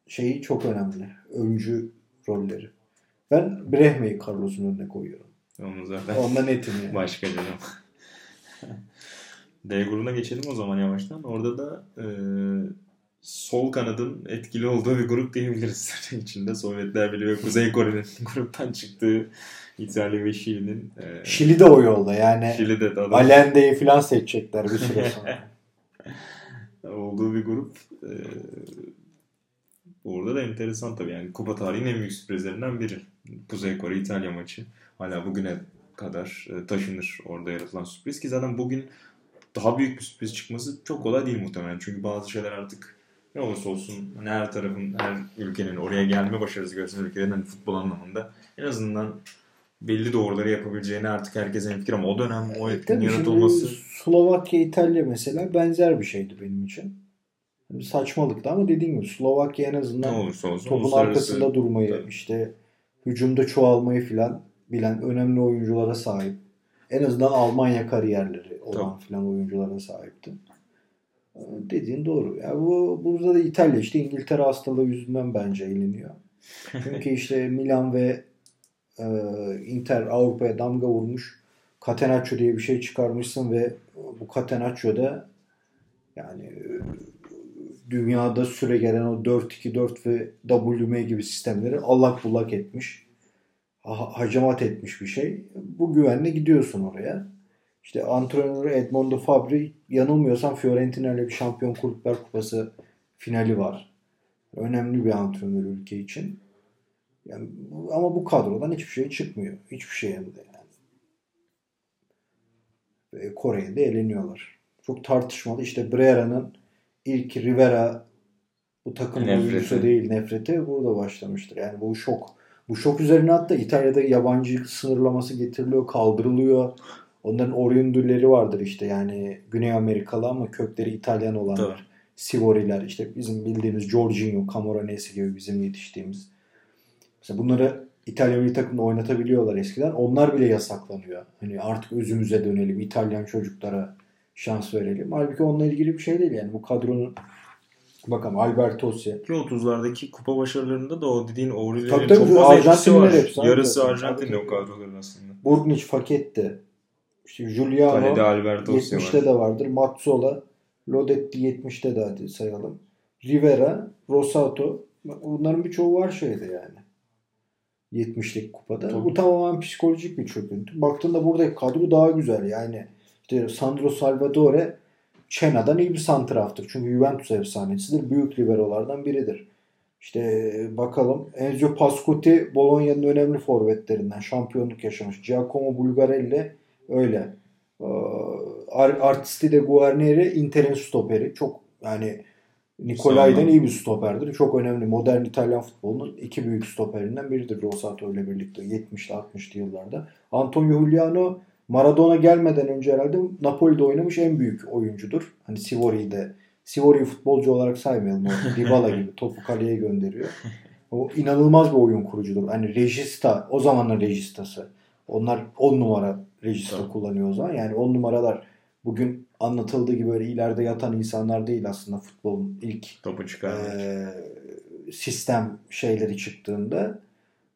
şeyi çok önemli. Öncü rolleri. Ben Brehme'yi Carlos'un önüne koyuyorum. Onu zaten. Ondan netim yani. Başka canım. *laughs* D grubuna geçelim o zaman yavaştan. Orada da e, sol kanadın etkili olduğu bir grup diyebiliriz. *laughs* İçinde Sovyetler Birliği ve Kuzey Kore'nin *laughs* gruptan çıktığı İtalya ve Şili'nin. E, Şili de o yolda yani. Şili'de adam. Allende'yi falan seçecekler bir süre *laughs* sonra. olduğu bir grup. E, Orada da enteresan tabii yani kupa tarihinin en büyük sürprizlerinden biri. Kuzey Kore İtalya maçı hala bugüne kadar e, taşınır orada yaratılan sürpriz ki zaten bugün daha büyük bir sürpriz çıkması çok kolay değil muhtemelen. Çünkü bazı şeyler artık ne olursa olsun hani her tarafın, her ülkenin oraya gelme başarısı gösteren ülkelerin hani futbol anlamında en azından belli doğruları yapabileceğini artık herkes fikir ama o dönem o E, etkinin şimdi yaratılması Slovakya, İtalya mesela benzer bir şeydi benim için. Bir saçmalıktı ama dediğim gibi Slovakya en ne azından olursa olsun topun uluslararası- arkasında durmayı, Tabii. işte hücumda çoğalmayı filan bilen önemli oyunculara sahip. En azından Almanya kariyerleri olan filan oyunculara sahipti. Dediğin doğru. Ya bu burada da İtalya işte İngiltere hastalığı yüzünden bence eğleniyor. *laughs* Çünkü işte Milan ve e, Inter Avrupa'ya damga vurmuş. Catenaccio diye bir şey çıkarmışsın ve bu Catenaccio da yani e, dünyada süre gelen o 4-2-4 ve WM gibi sistemleri allak bullak etmiş. Ha- hacamat etmiş bir şey. Bu güvenle gidiyorsun oraya. İşte antrenörü Edmondo Fabri yanılmıyorsam Fiorentina ile bir şampiyon kulüpler kupası finali var. Önemli bir antrenör ülke için. Yani, ama bu kadrodan hiçbir şey çıkmıyor. Hiçbir şey hem de yani. Kore'ye de eleniyorlar. Çok tartışmalı. İşte Brera'nın ilk Rivera bu takım oyuncusu değil nefreti burada başlamıştır. Yani bu şok. Bu şok üzerine hatta İtalya'da yabancı sınırlaması getiriliyor, kaldırılıyor. Onların oriundülleri vardır işte yani Güney Amerikalı ama kökleri İtalyan olanlar. Tabii. Sivoriler işte bizim bildiğimiz Jorginho, Camoranesi gibi bizim yetiştiğimiz. Mesela bunları İtalya milli takımda oynatabiliyorlar eskiden. Onlar bile yasaklanıyor. Hani artık özümüze dönelim. İtalyan çocuklara şans verelim. Halbuki onunla ilgili bir şey değil yani. Bu kadronun bakalım Albertosi. Ki 30'lardaki kupa başarılarında da o dediğin Aurelio'nun çok fazla etkisi var. hepsi, Yarısı. Arjantinli o kadroların aslında. Burgnic, Faketti. İşte Giuliano Kalede Albertosi 70'te var. de vardır. Mazzola, Lodetti 70'te de hadi sayalım. Rivera, Rosato. Bunların birçoğu var şeyde yani. 70'lik kupada. Tabii. Bu tamamen psikolojik bir çöküntü. Baktığında buradaki kadro daha güzel. Yani işte Sandro Salvatore Chena'dan iyi bir santraftır. Çünkü Juventus efsanesidir. Büyük liberolardan biridir. İşte bakalım Enzio Pascotti Bologna'nın önemli forvetlerinden şampiyonluk yaşamış. Giacomo Bulgarelli öyle. Ee, Ar- Artisti de Guarneri Inter'in stoperi. Çok yani Nicolai'den Sağlam. iyi bir stoperdir. Çok önemli. Modern İtalyan futbolunun iki büyük stoperinden biridir Rosato ile birlikte 70'li 60'lı yıllarda. Antonio Giuliano Maradona gelmeden önce herhalde Napoli'de oynamış en büyük oyuncudur. Hani Sivori'yi de Sivori'yi futbolcu olarak saymayalım. O *laughs* Dybala gibi topu kaleye gönderiyor. O inanılmaz bir oyun kurucudur. Hani Regista, o zamanın Registası. Onlar 10 numara Regista Tabii. kullanıyor o zaman. Yani 10 numaralar bugün anlatıldığı gibi böyle ileride yatan insanlar değil aslında futbolun ilk Topu çıkarmak. e, sistem şeyleri çıktığında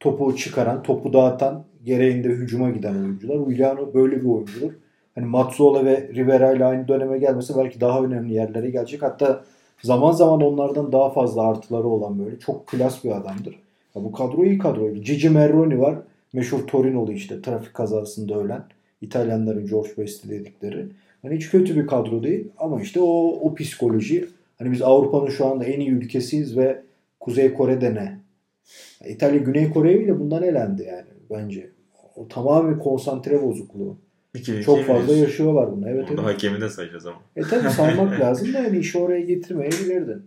topu çıkaran, topu dağıtan, gereğinde hücuma giden oyuncular. Giuliano böyle bir oyuncudur. Hani Mazzola ve Rivera ile aynı döneme gelmese belki daha önemli yerlere gelecek. Hatta zaman zaman onlardan daha fazla artıları olan böyle çok klas bir adamdır. Ya bu kadro iyi kadroydu. Gigi Merroni var. Meşhur Torino'lu işte trafik kazasında ölen. İtalyanların George Best'i dedikleri. Hani hiç kötü bir kadro değil ama işte o, o psikoloji. Hani biz Avrupa'nın şu anda en iyi ülkesiyiz ve Kuzey Kore'de ne? Ya İtalya Güney Kore'ye bile bundan elendi yani bence. O tamamen konsantre bozukluğu. İki, Çok iki fazla miyiz? yaşıyorlar bunu. Evet, Burada evet. hakemi de sayacağız ama. E tabi saymak *laughs* lazım da yani işi oraya getirmeyebilirdin.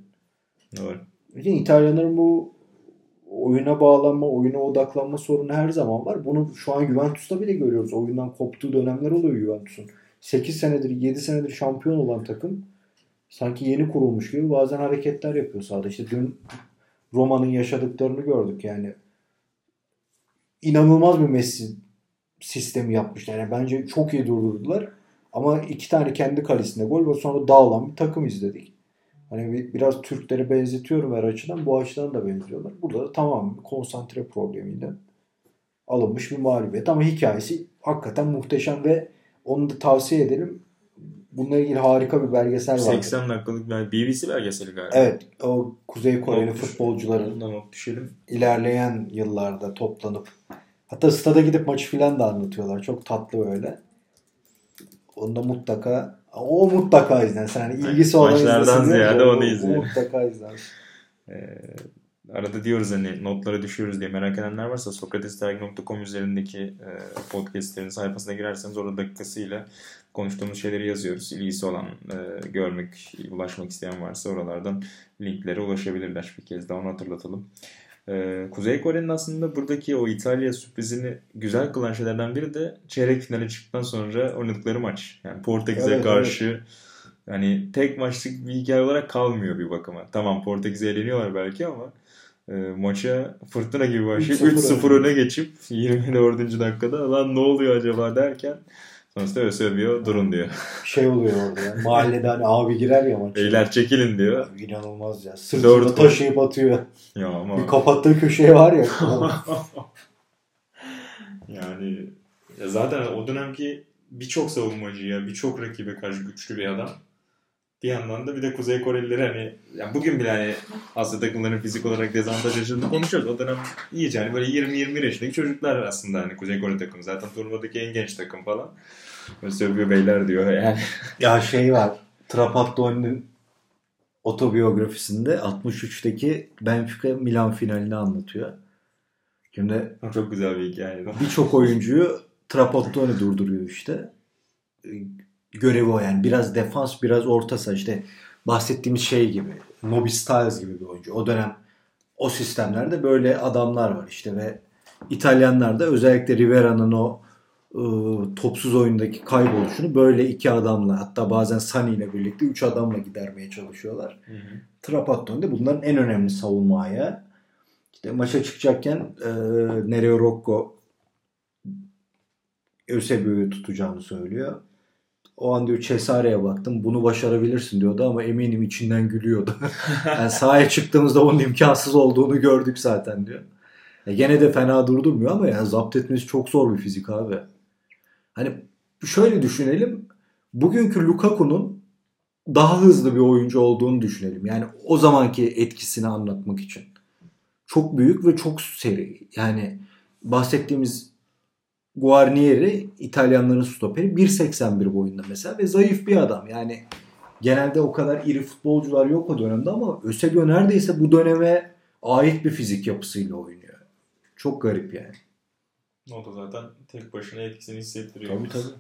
Doğru. Bütün İtalyanların bu oyuna bağlanma, oyuna odaklanma sorunu her zaman var. Bunu şu an Juventus'ta bile görüyoruz. Oyundan koptuğu dönemler oluyor Juventus'un. 8 senedir, 7 senedir şampiyon olan takım sanki yeni kurulmuş gibi bazen hareketler yapıyor sahada. İşte dün Roma'nın yaşadıklarını gördük yani. İnanılmaz bir Messi sistemi yapmışlar. Yani bence çok iyi durdurdular. Ama iki tane kendi kalesinde gol ve sonra dağılan bir takım izledik. Hani bir- biraz Türklere benzetiyorum her açıdan. Bu açıdan da benziyorlar. Burada da tamamen konsantre problemiyle alınmış bir mağlubiyet. Ama hikayesi hakikaten muhteşem ve onu da tavsiye edelim. Bununla ilgili harika bir belgesel var. 80 dakikalık bir BBC belgeseli galiba. Evet. O Kuzey Koreli futbolcuların düşelim. ilerleyen yıllarda toplanıp hatta stada gidip maçı filan da anlatıyorlar. Çok tatlı böyle. Onu da mutlaka o mutlaka izlensin. Yani ilgisi olan Maçlardan ziyade onu o izleyin. Mutlaka izlensin. Ee, arada diyoruz hani notları düşüyoruz diye merak edenler varsa sokratesdergi.com üzerindeki e, podcastlerin sayfasına girerseniz orada dakikasıyla konuştuğumuz şeyleri yazıyoruz. İlgisi olan, e, görmek, ulaşmak isteyen varsa oralardan linklere ulaşabilirler. Bir kez daha onu hatırlatalım. Ee, Kuzey Kore'nin aslında buradaki o İtalya sürprizini güzel kılan şeylerden biri de çeyrek finale çıktıktan sonra oynadıkları maç. Yani Portekiz'e Evet, karşı yani tek maçlık bir hikaye olarak kalmıyor bir bakıma. Tamam Portekiz'e eleniyorlar belki ama e, maça fırtına gibi başlayıp 3-0 3-0 öne geçip 24. dakikada lan ne oluyor acaba derken sonrasında Eusebio durun diyor. Şey oluyor orada ya. Mahallede hani abi girer ya maça. Beyler çekilin diyor. İnanılmaz ya. Gol. taşıyıp atıyor. Ya ama Bir kapattığı köşeye var ya. *laughs* yani ya zaten o dönemki birçok savunmacıya, birçok rakibe karşı güçlü bir adam. Bir yandan da bir de Kuzey Korelileri hani yani bugün bile hani Asya takımlarının fizik olarak dezavantaj yaşadığını konuşuyoruz. O dönem iyice hani böyle 20-21 yaşındaki çocuklar aslında hani Kuzey Kore takımı. Zaten turnuvadaki en genç takım falan. Böyle sövüyor beyler diyor yani. *laughs* ya şey var. Trapattoni'nin otobiyografisinde 63'teki Benfica Milan finalini anlatıyor. Şimdi Çok güzel bir hikaye. birçok oyuncuyu Trapattoni durduruyor işte. Görevi o yani. Biraz defans, biraz orta saha. işte bahsettiğimiz şey gibi. Nobby Stiles gibi bir oyuncu. O dönem o sistemlerde böyle adamlar var işte ve İtalyanlar da özellikle Rivera'nın o ıı, topsuz oyundaki kayboluşunu böyle iki adamla hatta bazen Sani ile birlikte üç adamla gidermeye çalışıyorlar. Trapattoni de bunların en önemli savunma ayağı. İşte maça çıkacakken e, Nereo Rocco Eusebio'yu tutacağını söylüyor. O an diyor Cesare'ye baktım. Bunu başarabilirsin diyordu ama eminim içinden gülüyordu. *laughs* yani sahaya çıktığımızda onun imkansız olduğunu gördük zaten diyor. E gene de fena durdurmuyor ama yani zapt etmesi çok zor bir fizik abi. Hani şöyle düşünelim. Bugünkü Lukaku'nun daha hızlı bir oyuncu olduğunu düşünelim. Yani o zamanki etkisini anlatmak için. Çok büyük ve çok seri. Yani bahsettiğimiz Guarnieri İtalyanların stoperi 1.81 boyunda mesela ve zayıf bir adam. Yani genelde o kadar iri futbolcular yok o dönemde ama Eusebio neredeyse bu döneme ait bir fizik yapısıyla oynuyor. Çok garip yani. O da zaten tek başına etkisini hissettiriyor. Tabii tabii.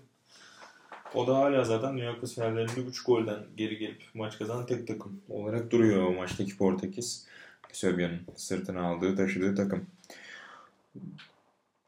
O da hala zaten Dünya Kupası finallerinde 3 golden geri gelip maç kazanan tek takım olarak duruyor o maçtaki Portekiz. Eusebio'nun sırtına aldığı, taşıdığı takım.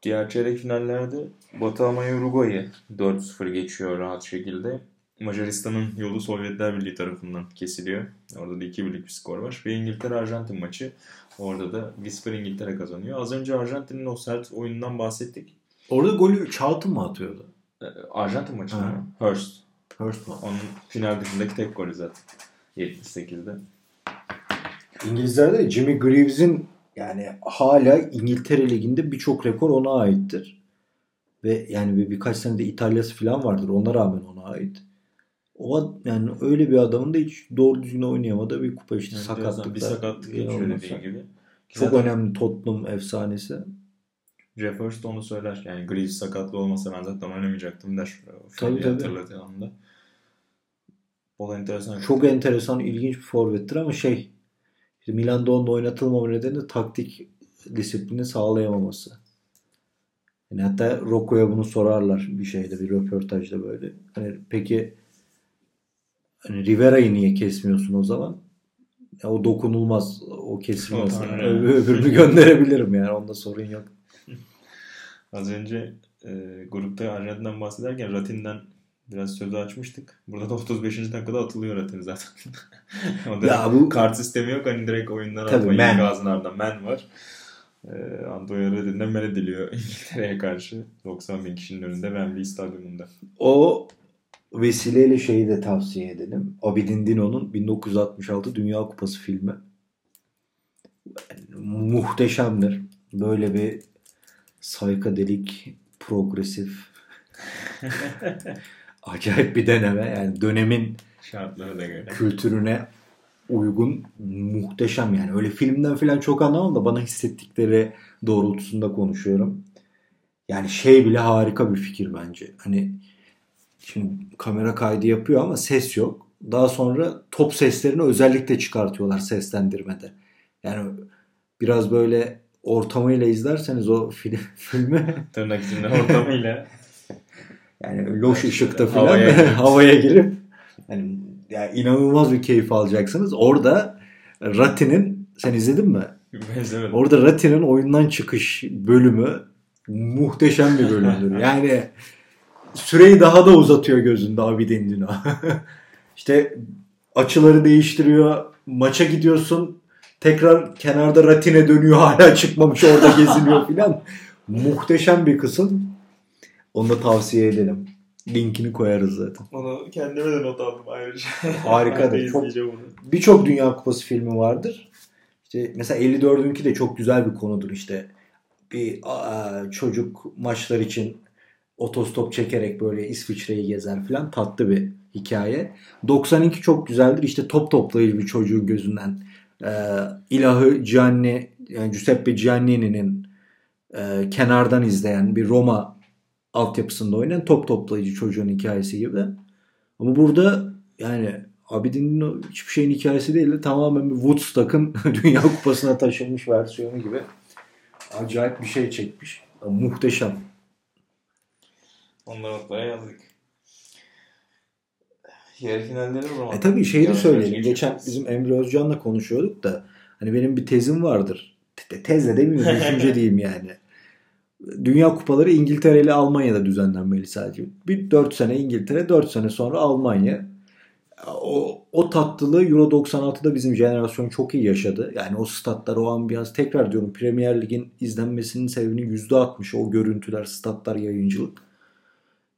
Diğer çeyrek finallerde Batı Almanya Uruguay'ı 4-0 geçiyor rahat şekilde. Macaristan'ın yolu Sovyetler Birliği tarafından kesiliyor. Orada da 2-1'lik bir skor var. Ve İngiltere-Arjantin maçı. Orada da 1-0 İngiltere kazanıyor. Az önce Arjantin'in o sert oyunundan bahsettik. Orada golü Charlton mı atıyordu? Ee, Arjantin maçı mı? Hurst. Hurst mu? Onun final dışındaki tek golü zaten. 78'de. İngilizlerde Jimmy Greaves'in yani hala İngiltere Ligi'nde birçok rekor ona aittir. Ve yani bir, birkaç sene de İtalya'sı falan vardır. Ona rağmen ona ait. O yani öyle bir adamın da hiç doğru düzgün oynayamadığı bir kupa işte Enteresan. sakatlıklar. Bir sakatlık geçiyor gibi. Çok Zaten önemli Tottenham efsanesi. Jeff Hurst onu söyler. Yani Greaves sakatlı olmasa ben zaten oynamayacaktım der. Tabii, tabii. hatırladığı anda. O da enteresan. Çok enteresan, ilginç bir forvettir ama şey işte Milan'da onunla oynatılmama nedeni de taktik disiplini sağlayamaması. Yani hatta Rocco'ya bunu sorarlar bir şeyde, bir röportajda böyle. Hani peki hani Rivera'yı niye kesmiyorsun o zaman? Ya o dokunulmaz, o kesilmez. Tanrı. Öbür- Öbürünü gönderebilirim yani onda sorun yok. *laughs* Az önce e, grupta Arjantin'den bahsederken Ratin'den biraz sözü açmıştık. Burada da 35. dakikada atılıyor Ratin zaten. *laughs* o da Ya bu- kart sistemi yok. Hani direkt oyundan Tabii, atma. man var. E, Antonio Ratin'den men ediliyor *laughs* İngiltere'ye karşı. 90 bin kişinin önünde Wembley Stadyumunda. O vesileyle şeyi de tavsiye edelim. Abidin Dino'nun 1966 Dünya Kupası filmi. Muhteşemdir. Böyle bir saykadelik, progresif, *laughs* acayip bir deneme. Yani dönemin Şartlara da göre. kültürüne uygun muhteşem yani. Öyle filmden falan çok anlamam da bana hissettikleri doğrultusunda konuşuyorum. Yani şey bile harika bir fikir bence. Hani şimdi kamera kaydı yapıyor ama ses yok. Daha sonra top seslerini özellikle çıkartıyorlar seslendirmede. Yani biraz böyle ortamıyla izlerseniz o film, *laughs* filmi Tırnak içinde ortamıyla. *laughs* yani loş ışıkta Havaya falan girip. *laughs* havaya girip hani yani inanılmaz bir keyif alacaksınız. Orada Rati'nin sen izledin mi? Benzemedim. Orada Rati'nin oyundan çıkış bölümü muhteşem bir bölümdür. Yani süreyi daha da uzatıyor gözünde abi Dino. *laughs* işte açıları değiştiriyor. Maça gidiyorsun. Tekrar kenarda Ratine dönüyor. Hala çıkmamış orada geziniyor *laughs* filan. Muhteşem bir kısım. Onu da tavsiye edelim. Linkini koyarız zaten. Onu kendime de not aldım ayrıca. Harikadır. *laughs* Çok-. Birçok Dünya Kupası filmi vardır. İşte mesela 54'ünki de çok güzel bir konudur işte. Bir aa, çocuk maçlar için otostop çekerek böyle İsviçre'yi gezer falan tatlı bir hikaye. 92 çok güzeldir. İşte top toplayıcı bir çocuğun gözünden e, ilahı Gianni yani Giuseppe Giannini'nin e, kenardan izleyen bir Roma altyapısında oynayan top toplayıcı çocuğun hikayesi gibi. Ama burada yani Abidin'in hiçbir şeyin hikayesi değil de tamamen bir Woodstock'ın *laughs* Dünya Kupası'na taşınmış versiyonu gibi. Acayip bir şey çekmiş. Muhteşem. Onları notlara yazdık. Yarı finalleri o zaman. E tabii şeyi de söyleyelim. Geçen bizim Emre Özcan'la konuşuyorduk da hani benim bir tezim vardır. Te- Tezle demeyeyim *laughs* düşünce diyeyim yani. Dünya kupaları İngiltere ile Almanya'da düzenlenmeli sadece. Bir 4 sene İngiltere, 4 sene sonra Almanya. O, o tatlılığı Euro 96'da bizim jenerasyon çok iyi yaşadı. Yani o statlar, o ambiyans. Tekrar diyorum Premier Lig'in izlenmesinin sebebinin %60'ı o görüntüler, statlar, yayıncılık.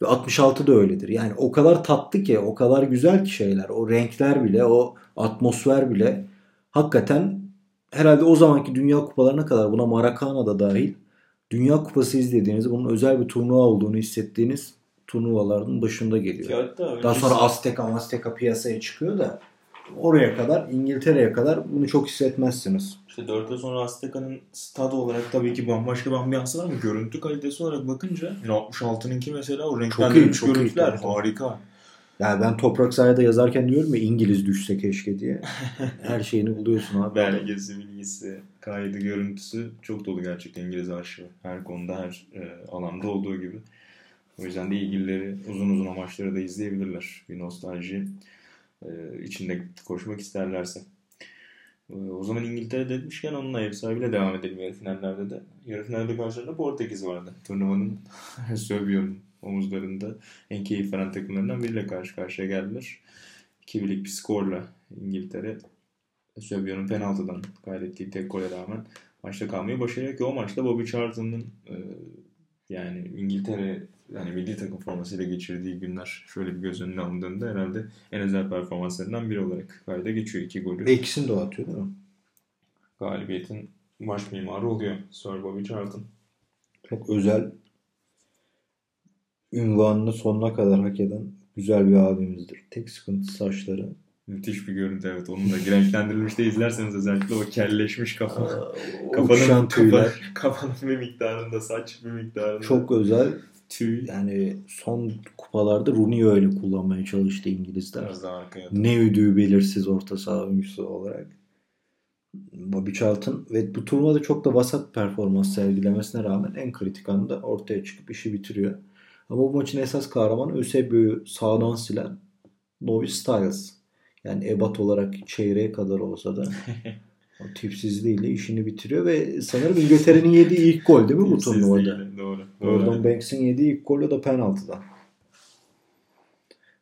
Ve 66 da öyledir. Yani o kadar tatlı ki, o kadar güzel ki şeyler. O renkler bile, o atmosfer bile hakikaten herhalde o zamanki Dünya Kupalarına kadar buna Maracana da dahil Dünya Kupası izlediğinizde bunun özel bir turnuva olduğunu hissettiğiniz turnuvaların başında geliyor. Hatta Daha sonra Azteca Azteca piyasaya çıkıyor da oraya kadar İngiltere'ye kadar bunu çok hissetmezsiniz. İşte 4 yıl sonra Azteca'nın stadı olarak tabii ki bambaşka bir ambiyansı var ama görüntü kalitesi olarak bakınca yani 66'nınki mesela o renklendirilmiş çok iyi, görüntüler tabii. harika. Yani ben Toprak Sahada yazarken diyorum ya İngiliz düşse keşke diye. *laughs* Her şeyini buluyorsun abi. Belgesi, bilgisi, kaydı, görüntüsü çok dolu gerçekten İngiliz arşivi. Her konuda, her e, alanda olduğu gibi. O yüzden de ilgilileri uzun uzun o maçları da izleyebilirler. Bir nostalji e, içinde koşmak isterlerse. E, o zaman İngiltere demişken onunla ev sahibiyle devam edelim yarı finallerde de. Yarı finalde karşılarında Portekiz vardı. Turnuvanın *laughs* Söbiyon'un omuzlarında en keyif veren takımlarından biriyle karşı karşıya geldiler. 2-1'lik bir skorla İngiltere Söbiyon'un penaltıdan kaydettiği tek gole rağmen maçta kalmayı başarıyor ki o maçta Bobby Charlton'ın e, yani İngiltere yani milli takım formasıyla geçirdiği günler şöyle bir göz önüne alındığında herhalde en özel performanslarından biri olarak kayda geçiyor iki golü. Ve ikisini de atıyor değil mi? Galibiyetin baş mimarı oluyor Sir Bobby Charlton. Çok özel ünvanını sonuna kadar hak eden güzel bir abimizdir. Tek sıkıntı saçları. Müthiş bir görüntü evet. Onu da renklendirilmiş de izlerseniz özellikle o kelleşmiş kafa. Aa, kafanın, kafa, kafanın bir miktarında saç bir miktarında Çok özel. Tüy. Yani son kupalarda Rooney'i öyle kullanmaya çalıştı İngilizler. Ne üdüğü belirsiz orta saha oyuncusu olarak. Bobby Charlton ve bu turnuvada çok da vasat performans sergilemesine rağmen en kritik anda ortaya çıkıp işi bitiriyor. Ama bu maçın esas kahramanı Eusebio'yu sağdan silen Novi Styles. Yani ebat olarak çeyreğe kadar olsa da *laughs* o tipsizliğiyle işini bitiriyor ve sanırım İngiltere'nin yediği ilk gol değil mi bu turnuvada? değil, Doğru. Gordon doğru. Banks'in yediği ilk golü de penaltıdan.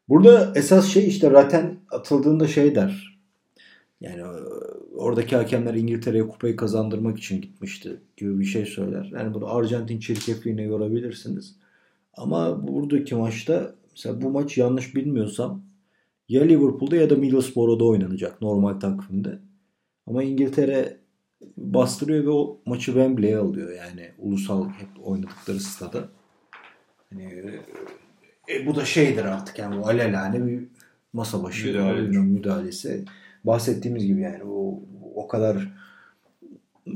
Burada esas şey işte Raten atıldığında şey der. Yani e, oradaki hakemler İngiltere'ye kupayı kazandırmak için gitmişti gibi bir şey söyler. Yani bunu Arjantin çirkefliğine yorabilirsiniz. Ama buradaki maçta mesela bu maç yanlış bilmiyorsam ya Liverpool'da ya da Middlesbrough'da oynanacak normal takvimde. Ama İngiltere bastırıyor ve o maçı Wembley'e alıyor yani ulusal hep oynadıkları stada. Hani e, bu da şeydir artık yani bu alelane bir masa başı Müdahaledir. oyunun müdahalesi. Bahsettiğimiz gibi yani o o kadar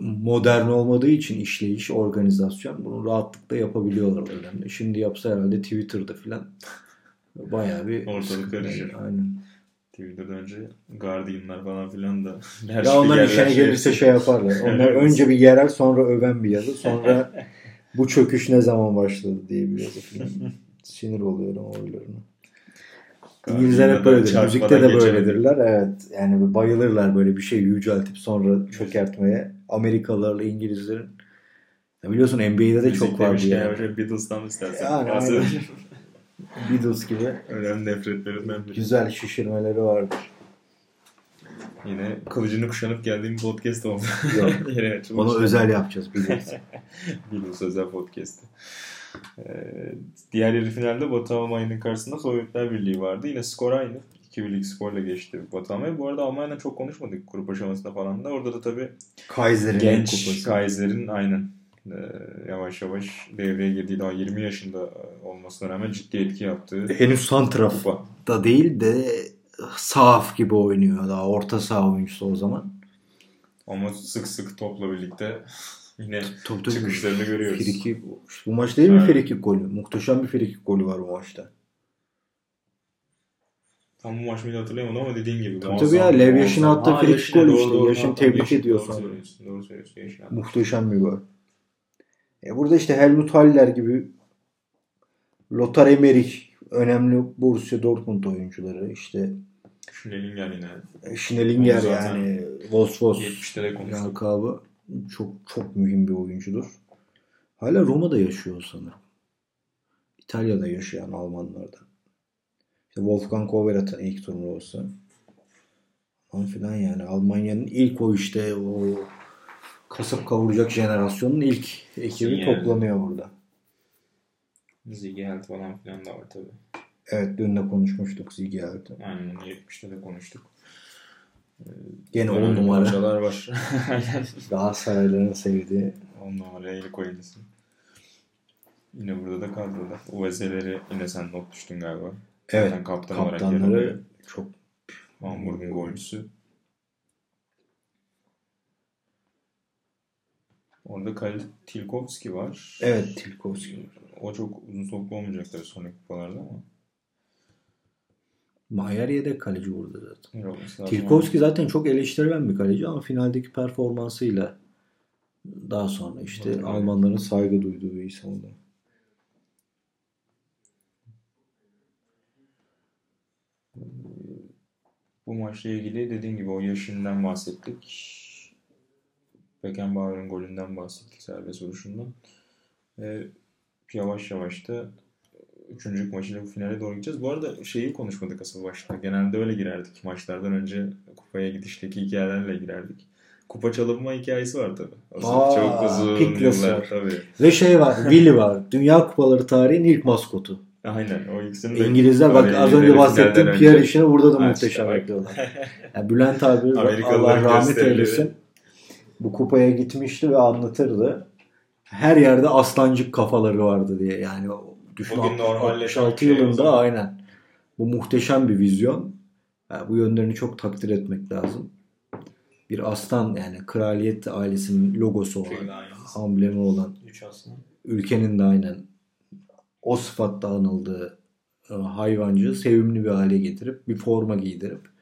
modern olmadığı için işleyiş, organizasyon bunu rahatlıkla yapabiliyorlar o dönemde. Şimdi yapsa herhalde Twitter'da filan bayağı bir Ortalık karışır. Aynen. Twitter'dan önce Guardian'lar falan filan da *laughs* her Ya onlar işine gelirse şey yaparlar. *laughs* Onlar önce bir yerel sonra öven bir yazı. Sonra bu çöküş ne zaman başladı diye bir yazı falan. *laughs* Sinir oluyorum oylarına. İngilizler hep böyledir. Müzikte de böyledirler. Evet. Yani bayılırlar böyle bir şey yüceltip sonra çökertmeye. Amerikalılarla İngilizlerin. Ya biliyorsun NBA'de de çok vardı Müzik ya. demişken hocam Beatles'tan istersen? Yani. Beatles gibi. Önemli nefretlerinden biri. Güzel şişirmeleri vardır. Yine kılıcını kuşanıp geldiğim podcast oldu. Yok. *laughs* Yine. Onu özel yapacağız Beatles. *laughs* Beatles özel podcast'ı. Ee, diğer yarı finalde Batı Almanya'nın karşısında Sovyetler Birliği vardı. Yine skor aynı. 2 birlik skorla geçti Batı Almanya. Bu arada Almanya'dan çok konuşmadık grup aşamasında falan da. Orada da tabii Kaiser'in genç. Kaiser'in aynen yavaş yavaş devreye girdiği daha 20 yaşında olmasına rağmen ciddi etki yaptığı Henüz santraf da değil de saf gibi oynuyor. Daha orta saha oyuncusu o zaman. Ama sık sık topla birlikte *laughs* yine Tabii, tabii. çıkışlarını görüyoruz. Friki, bu maç değil mi Evet. frikik golü? Muhteşem bir frikik golü var bu maçta. Tam bu maç mıydı hatırlayamadım ama dediğin gibi. Tabii tabii ya, Lev attığı Aa, frikik golü işte. doğru, tebrik Yaşin, ediyor doğru söylüyorsun, Doğru söylüyorsun. Attı. Muhteşem bir gol. E burada işte Helmut Haller gibi Lothar Emmerich önemli Borussia Dortmund oyuncuları işte Schnellinger yine. Schnellinger Zaten yani Vos 70'lere konuştuk. lakabı çok çok mühim bir oyuncudur. Hala Roma'da yaşıyor sanırım. İtalya'da yaşayan Almanlardan. İşte Wolfgang Overath'ın ilk turnuvası. Falan filan yani Almanya'nın ilk o işte o kasıp kavuracak jenerasyonun ilk ekibi Yani. toplanıyor burada. Ziegelt falan filan da var tabii. Evet dün de konuşmuştuk Zigelt'i. Aynen 70'te de konuştuk. Gene on numara. parçalar var. *laughs* Galatasaraylıların sevdiği. 10 numara Elik oyuncusu. Yine burada da kadroda. UVS'leri yine sen not düştün galiba. Evet. Zaten kaptan olarak Kaptanları alıyor. çok Hamburg'un golcüsü. Orada Khalid Tilkovski var. evet Tilkovski. O çok uzun soluklu olmayacak tabii sonraki kupalarda ama. Mayer yedek kaleci burada zaten. lazım. Tilkovski zaten çok eleştirilen bir kaleci ama finaldeki performansıyla daha sonra işte Evet. Almanların saygı duyduğu bir isim oldu. Bu maçla ilgili dediğim gibi o yaşından bahsettik. Beckenbauer'ın golünden bahsettik serbest vuruşundan. Ve yavaş yavaş da üçüncü maçıyla bu finale doğru gideceğiz. Bu arada şeyi konuşmadık asıl başta. Genelde öyle girerdik. Maçlardan önce kupaya gidişteki hikayelerle girerdik. Kupa çalınma hikayesi var tabii. Asıl Aa, çok uzun yıllar tabii. Ve şey var, Willy var. Dünya Kupaları tarihin ilk maskotu. Aynen o ikisini de İngilizler bak az önce bahsettiğim Pierre önce- işini burada da Ha, muhteşem işte bak. yapıyorlar. Yani Bülent abi *laughs* Allah rahmet eylesin. Bu kupaya gitmişti ve anlatırdı. Her yerde aslancık kafaları vardı diye. Yani düşün Bugün 60 normalleşen 66 şey yılında zaman. aynen. Bu muhteşem bir vizyon. Yani bu yönlerini çok takdir etmek lazım. Bir aslan yani kraliyet ailesinin logosu olan, amblemi olan Üç ülkenin de aynen o sıfatla anıldığı e, hayvancı sevimli bir hale getirip bir forma giydirip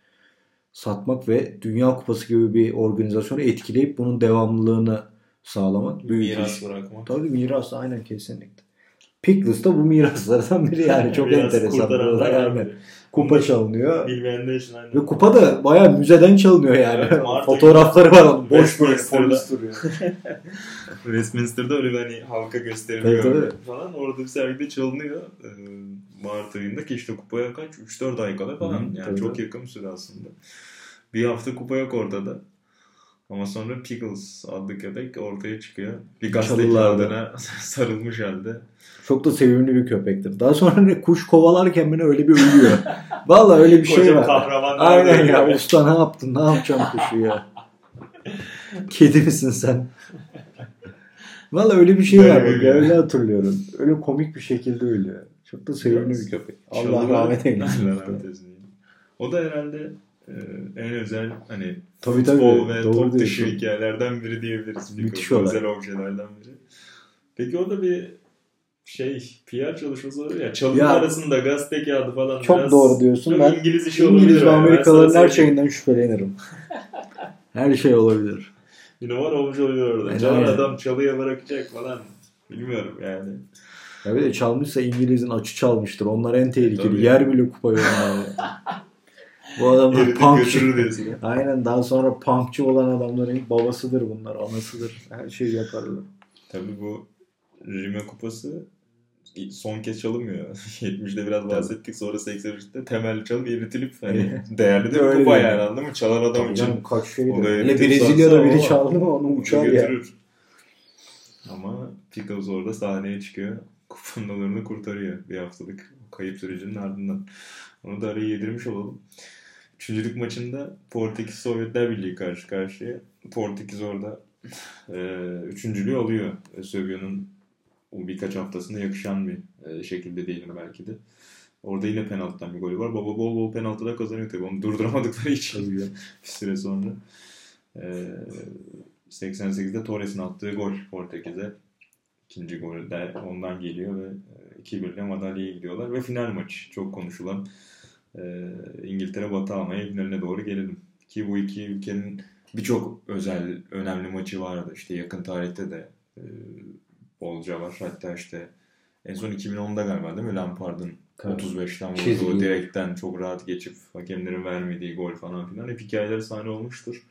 satmak ve Dünya Kupası gibi bir organizasyonu etkileyip bunun devamlılığını sağlamak büyük Miras iş. bırakmak. Tabii miras aynen kesinlikle. Pickles da bu miraslardan biri yani çok *laughs* Biraz enteresan. yani kupa çalınıyor. Bilmeyenler için aynen. Ve kupa da bayağı müzeden çalınıyor yani. Evet, Fotoğrafları var onun. Boş böyle polis *laughs* duruyor. Westminster'da öyle bir hani halka gösteriliyor tabii. falan. Orada bir sergide çalınıyor. Mart ayında ki işte kupaya kaç? 3-4 ay kala falan. Hı, yani tabii, çok yakın bir süre aslında. Bir hafta kupa yok ortada. Ama sonra Pickles adlı köpek ortaya çıkıyor. Bir gazete Çalılarda. kağıdına *laughs* sarılmış halde. Çok da sevimli bir köpektir. Daha sonra ne kuş kovalarken beni öyle bir ölüyor. *laughs* Vallahi öyle bir şey var. Aynen ya. gibi. Usta ne yaptın? Ne yapacaksın kuşu ya? Kedi misin sen? Vallahi öyle bir şey var. Öyle hatırlıyorum. Öyle komik bir şekilde ölüyor. Çok da sevimli bir köpek. Allah rahmet eylesin. Allah rahmet eylesin. O da herhalde e, en özel hani Tabii tabii. futbol ve Doğru top dışı hikayelerden biri diyebiliriz. Müthiş olay. Özel objelerden biri. Peki orada bir şey PR çalışması var ya çalım Ya, arasında gazete kağıdı falan Çok biraz doğru diyorsun. Ben İngiliz işi İngiliz ve yani. Amerikalıların her şeyinden şüphelenirim. her şey olabilir. Bir numara obje oluyor orada. Aynen, Çalan adam çalıya bırakacak falan. Bilmiyorum yani. Ya bir de çalmışsa İngiliz'in açı çalmıştır. Onlar en tehlikeli. Tabii. Yer bile kupayı onlar. *laughs* Bu adamlar punkçı. Aynen daha sonra punkçı olan adamların babasıdır bunlar. Anasıdır. Her şeyi yaparlar. Tabii bu Rime kupası son kez çalınmıyor. *laughs* 70'de biraz bahsettik sonra 83'te temel çalıp eritilip hani *laughs* değerli de bir kupa yani anladın mı? Çalan adam için. Canım, kaç şeydi. Hele Brezilya'da biri çaldı mı onu uçar ya. Ama Pickles orada sahneye çıkıyor. Kupandalarını kurtarıyor bir haftalık kayıp sürecinin ardından. Onu da araya yedirmiş olalım. Üçüncülük maçında Portekiz Sovyetler Birliği karşı karşıya. Portekiz orada e, üçüncülüğü alıyor. Eusebio'nun o birkaç haftasında yakışan bir e, şekilde diyelim belki de. Orada yine penaltıdan bir golü var. Baba bol bol penaltıda kazanıyor tabii. Onu durduramadıkları için bir süre sonra. E, 88'de Torres'in attığı gol Portekiz'e. İkinci gol de ondan geliyor ve 2-1'le madalyaya gidiyorlar. Ve final maç çok konuşulan e, İngiltere Batı almaya finaline doğru gelelim. Ki bu iki ülkenin birçok özel, önemli maçı vardı. İşte yakın tarihte de e, bolca var. Hatta işte en son 2010'da galiba değil mi? Lampard'ın 35'ten vurduğu direkten çok rahat geçip hakemlerin vermediği gol falan filan. Hep hikayeler sahne olmuştur.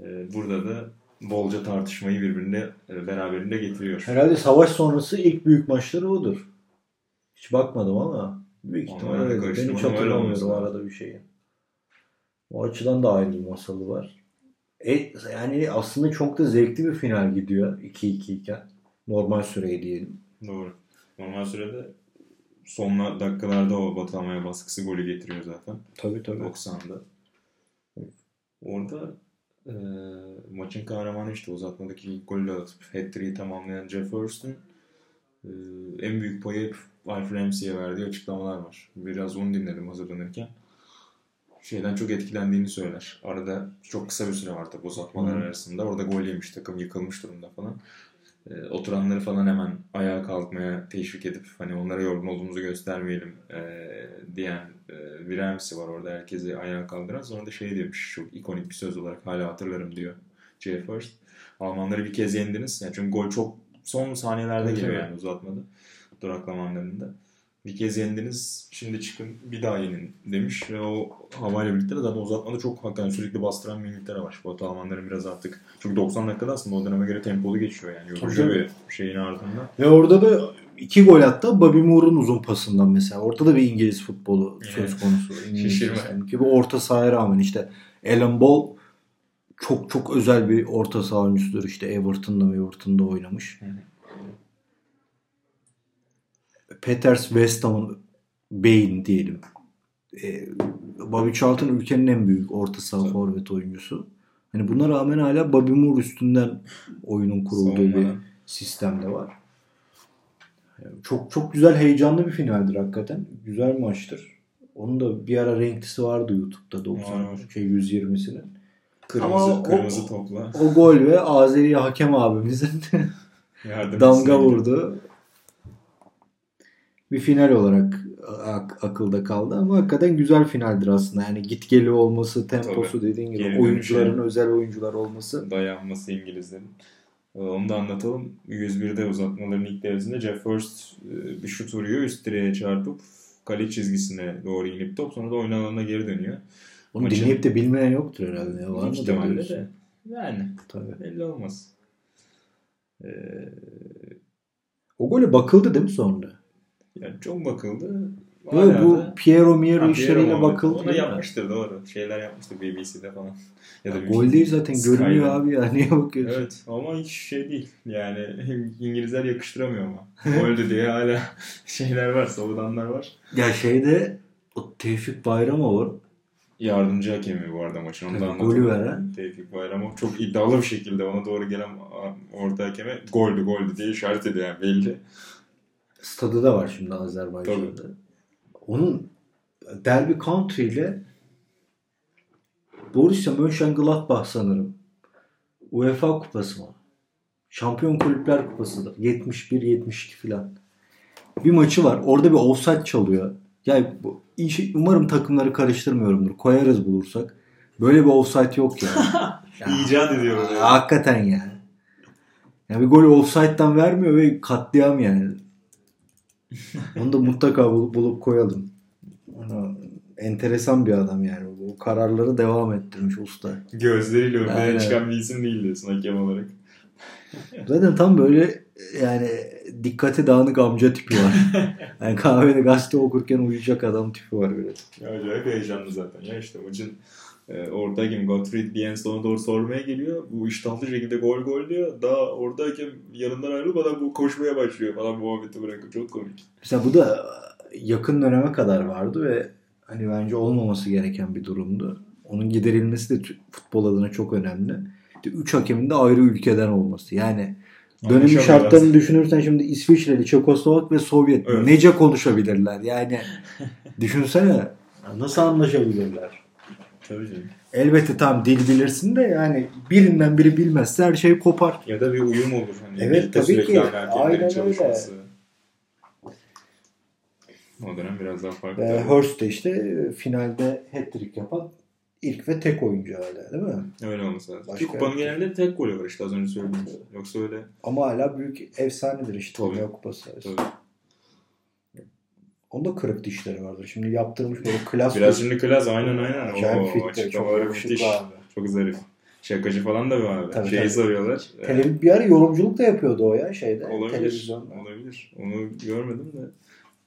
Ee, burada da bolca tartışmayı birbirine e, beraberinde getiriyor. Herhalde savaş sonrası ilk büyük maçları odur. Hiç bakmadım ama büyük ihtimalle öyle. Ben hiç hatırlamıyorum arada bir şeyi. O açıdan da ayrı bir masalı var. E, yani aslında çok da zevkli bir final gidiyor 2-2 iken. Normal süreyi diyelim. Doğru. Normal sürede son dakikalarda o Batı Almanya baskısı golü getiriyor zaten. Tabii tabii. 90'da. Orada e, maçın kahramanı işte uzatmadaki ilk golü atıp hat tamamlayan Jeff Hurston e, en büyük payı hep Alf Ramsey'e verdiği açıklamalar var. Biraz onu dinledim hazırlanırken. Şeyden çok etkilendiğini söyler. Arada çok kısa bir süre var tabi uzatmalar hmm. arasında. Orada gol yemiş takım yıkılmış durumda falan. E, oturanları falan hemen ayağa kalkmaya teşvik edip hani onlara yorgun olduğumuzu göstermeyelim e, diyen e, bir Ramsey var orada herkesi ayağa kaldıran. Sonra da şey demiş çok ikonik bir söz olarak hala hatırlarım diyor Jay First. Almanları bir kez yendiniz. Yani çünkü gol çok son saniyelerde geliyor yani uzatmada. Duraklama anlarında bir kez yendiniz şimdi çıkın bir daha yenin demiş ve o havayla birlikte de zaten uzatmada çok hakikaten sürekli bastıran bir İngiltere var. Batı Almanların biraz artık çünkü 90 dakikada aslında o döneme göre tempolu geçiyor yani yorucu bir şeyin ardından. Ve orada da iki gol hatta Bobby Moore'un uzun pasından mesela. Orada da bir İngiliz futbolu söz konusu. Ki bu orta sahaya rağmen işte Alan Ball çok çok özel bir orta saha oyuncusudur. İşte Everton'da Everton'da oynamış. Hı hı. Peters West Ham'ın beyin diyelim. E, Bobby Charlton ülkenin en büyük orta saha forvet oyuncusu. Hani buna rağmen hala Bobby Moore üstünden oyunun kurulduğu Sonra. bir sistemde var. Çok çok güzel heyecanlı bir finaldir hakikaten. Güzel maçtır. Onun da bir ara renklisi vardı YouTube'da 90 şey 120'sinin. Kırmızı, Ama kırmızı o, topla. O gol ve Azeri hakem abimizin *laughs* damga vurdu bir final olarak ak- akılda kaldı ama hakikaten güzel finaldir aslında. Yani git geli olması, temposu Tabii. dediğin gibi Geri oyuncuların şey, özel oyuncular olması. Dayanması İngilizlerin. Ee, onu da anlatalım. 101'de uzatmaların ilk devresinde Jeff Hurst e, bir şut vuruyor. Üst direğe çarpıp kale çizgisine doğru inip top sonra da oyun alanına geri dönüyor. Onu Maçın... dinleyip de bilmeyen yoktur herhalde. Ya. Var mı de. Şey? Yani. Tabii. Belli olmaz. Ee... O gole bakıldı değil mi sonra? Yani çok bakıldı. Yok bu Piero Miero ha, işleriyle bakıldı. Ona yapmıştır doğru. Şeyler yapmıştır BBC'de falan. *laughs* Ya da gol değil zaten Sky'da. görünüyor abi ya. *laughs* Niye bakıyorsun? Evet ama hiç şey değil. Yani *laughs* İngilizler yakıştıramıyor ama. Goldü diye hala şeyler var. Savudanlar var. Ya şeyde o Tevfik Bayramov yardımcı hakemi bu arada maçın. Onu da anlatalım. Golü veren. Tevfik Bayramov çok iddialı bir şekilde ona doğru gelen orta hakeme goldü goldü diye işaret ediyor yani belli stadı da var şimdi Azerbaycan'da. Tabii. Onun Derby Country ile Borussia Mönchengladbach sanırım. UEFA kupası mı? Şampiyon Kulüpler Kupası'dır. 71-72 falan. Bir maçı var. Orada bir offside çalıyor. Yani bu, umarım takımları karıştırmıyorumdur. Koyarız bulursak. Böyle bir offside yok yani. yani *laughs* İcat ediyor. Hakikaten yani. Yani bir golü offside'dan vermiyor ve katliam yani. *laughs* Onu da mutlaka bulup, bulup koyalım. Onu, enteresan bir adam yani. Bu kararları devam ettirmiş usta. Gözleriyle önüne çıkan bir isim değil diyorsun hakem olarak. *laughs* Zaten tam böyle yani dikkati dağınık amca tipi var. *laughs* Yani kahvede gazete okurken uyuyacak adam tipi var böyle. Ya acayip heyecanlı zaten ya işte maçın e, oradayken Gottfried Biens ona doğru sormaya geliyor. Bu iştahlı şekilde gol gol diyor. Daha oradayken yanından ayrılıp adam bu koşmaya başlıyor falan muhabbeti bırakıp. Çok komik. Mesela bu da yakın döneme kadar vardı ve hani bence olmaması gereken bir durumdu. Onun giderilmesi de futbol adına çok önemli. İşte üç hakemin de ayrı ülkeden olması. Yani dönemin şartlarını düşünürsen şimdi İsviçreli, Çekoslovak ve Sovyet Evet. nece konuşabilirler? Yani *laughs* düşünsene nasıl anlaşabilirler? Tabii canım. Elbette tam dil bilirsin de yani birinden biri bilmezse her şey kopar. Ya da bir uyum olur. Hani Evet, tabii ki. Aynen öyle. çalışması. O dönem biraz daha farklı. Ve Hurst de işte e, finalde hat-trick yapan ilk ve tek oyuncu hala değil mi? Öyle olması lazım. Başka kupanın yok. genelde tek golü var işte az önce söylediğim. Yoksa öyle Ama hala büyük efsanedir işte Tabii. Dünya Kupası. tabii. Onda kırık dişleri vardır. Şimdi yaptırmış böyle klas. Biraz şimdi klas aynen aynen. Acayip Oo, fit de, çok abi. Çok zarif. Şakacı falan da var abi. Tabii, Şeyi tabii. soruyorlar. Ee, Tele- bir ara yorumculuk da yapıyordu o ya şeyde. olabilir. Televizyonda. Olabilir. Onu görmedim de.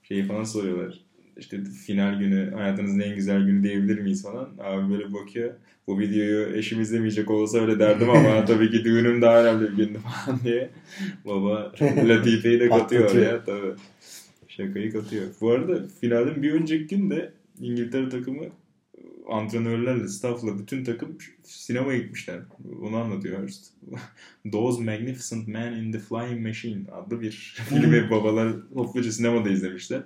Şeyi falan soruyorlar. İşte final günü hayatınızın en güzel günü diyebilir miyiz falan. Abi böyle bakıyor. Bu videoyu eşim izlemeyecek olsa öyle derdim ama *laughs* tabii ki düğünüm daha önemli bir gündü falan diye. Baba Latife'yi de katıyor oraya tabii. Şakayı katıyor. Bu arada finalin bir önceki gün de İngiltere takımı antrenörlerle, staffla bütün takım sinemaya gitmişler. Onu anlatıyor Hurst. *laughs* Those Magnificent Men in the Flying Machine adlı bir *laughs* filmi babalar topluca sinemada izlemişler.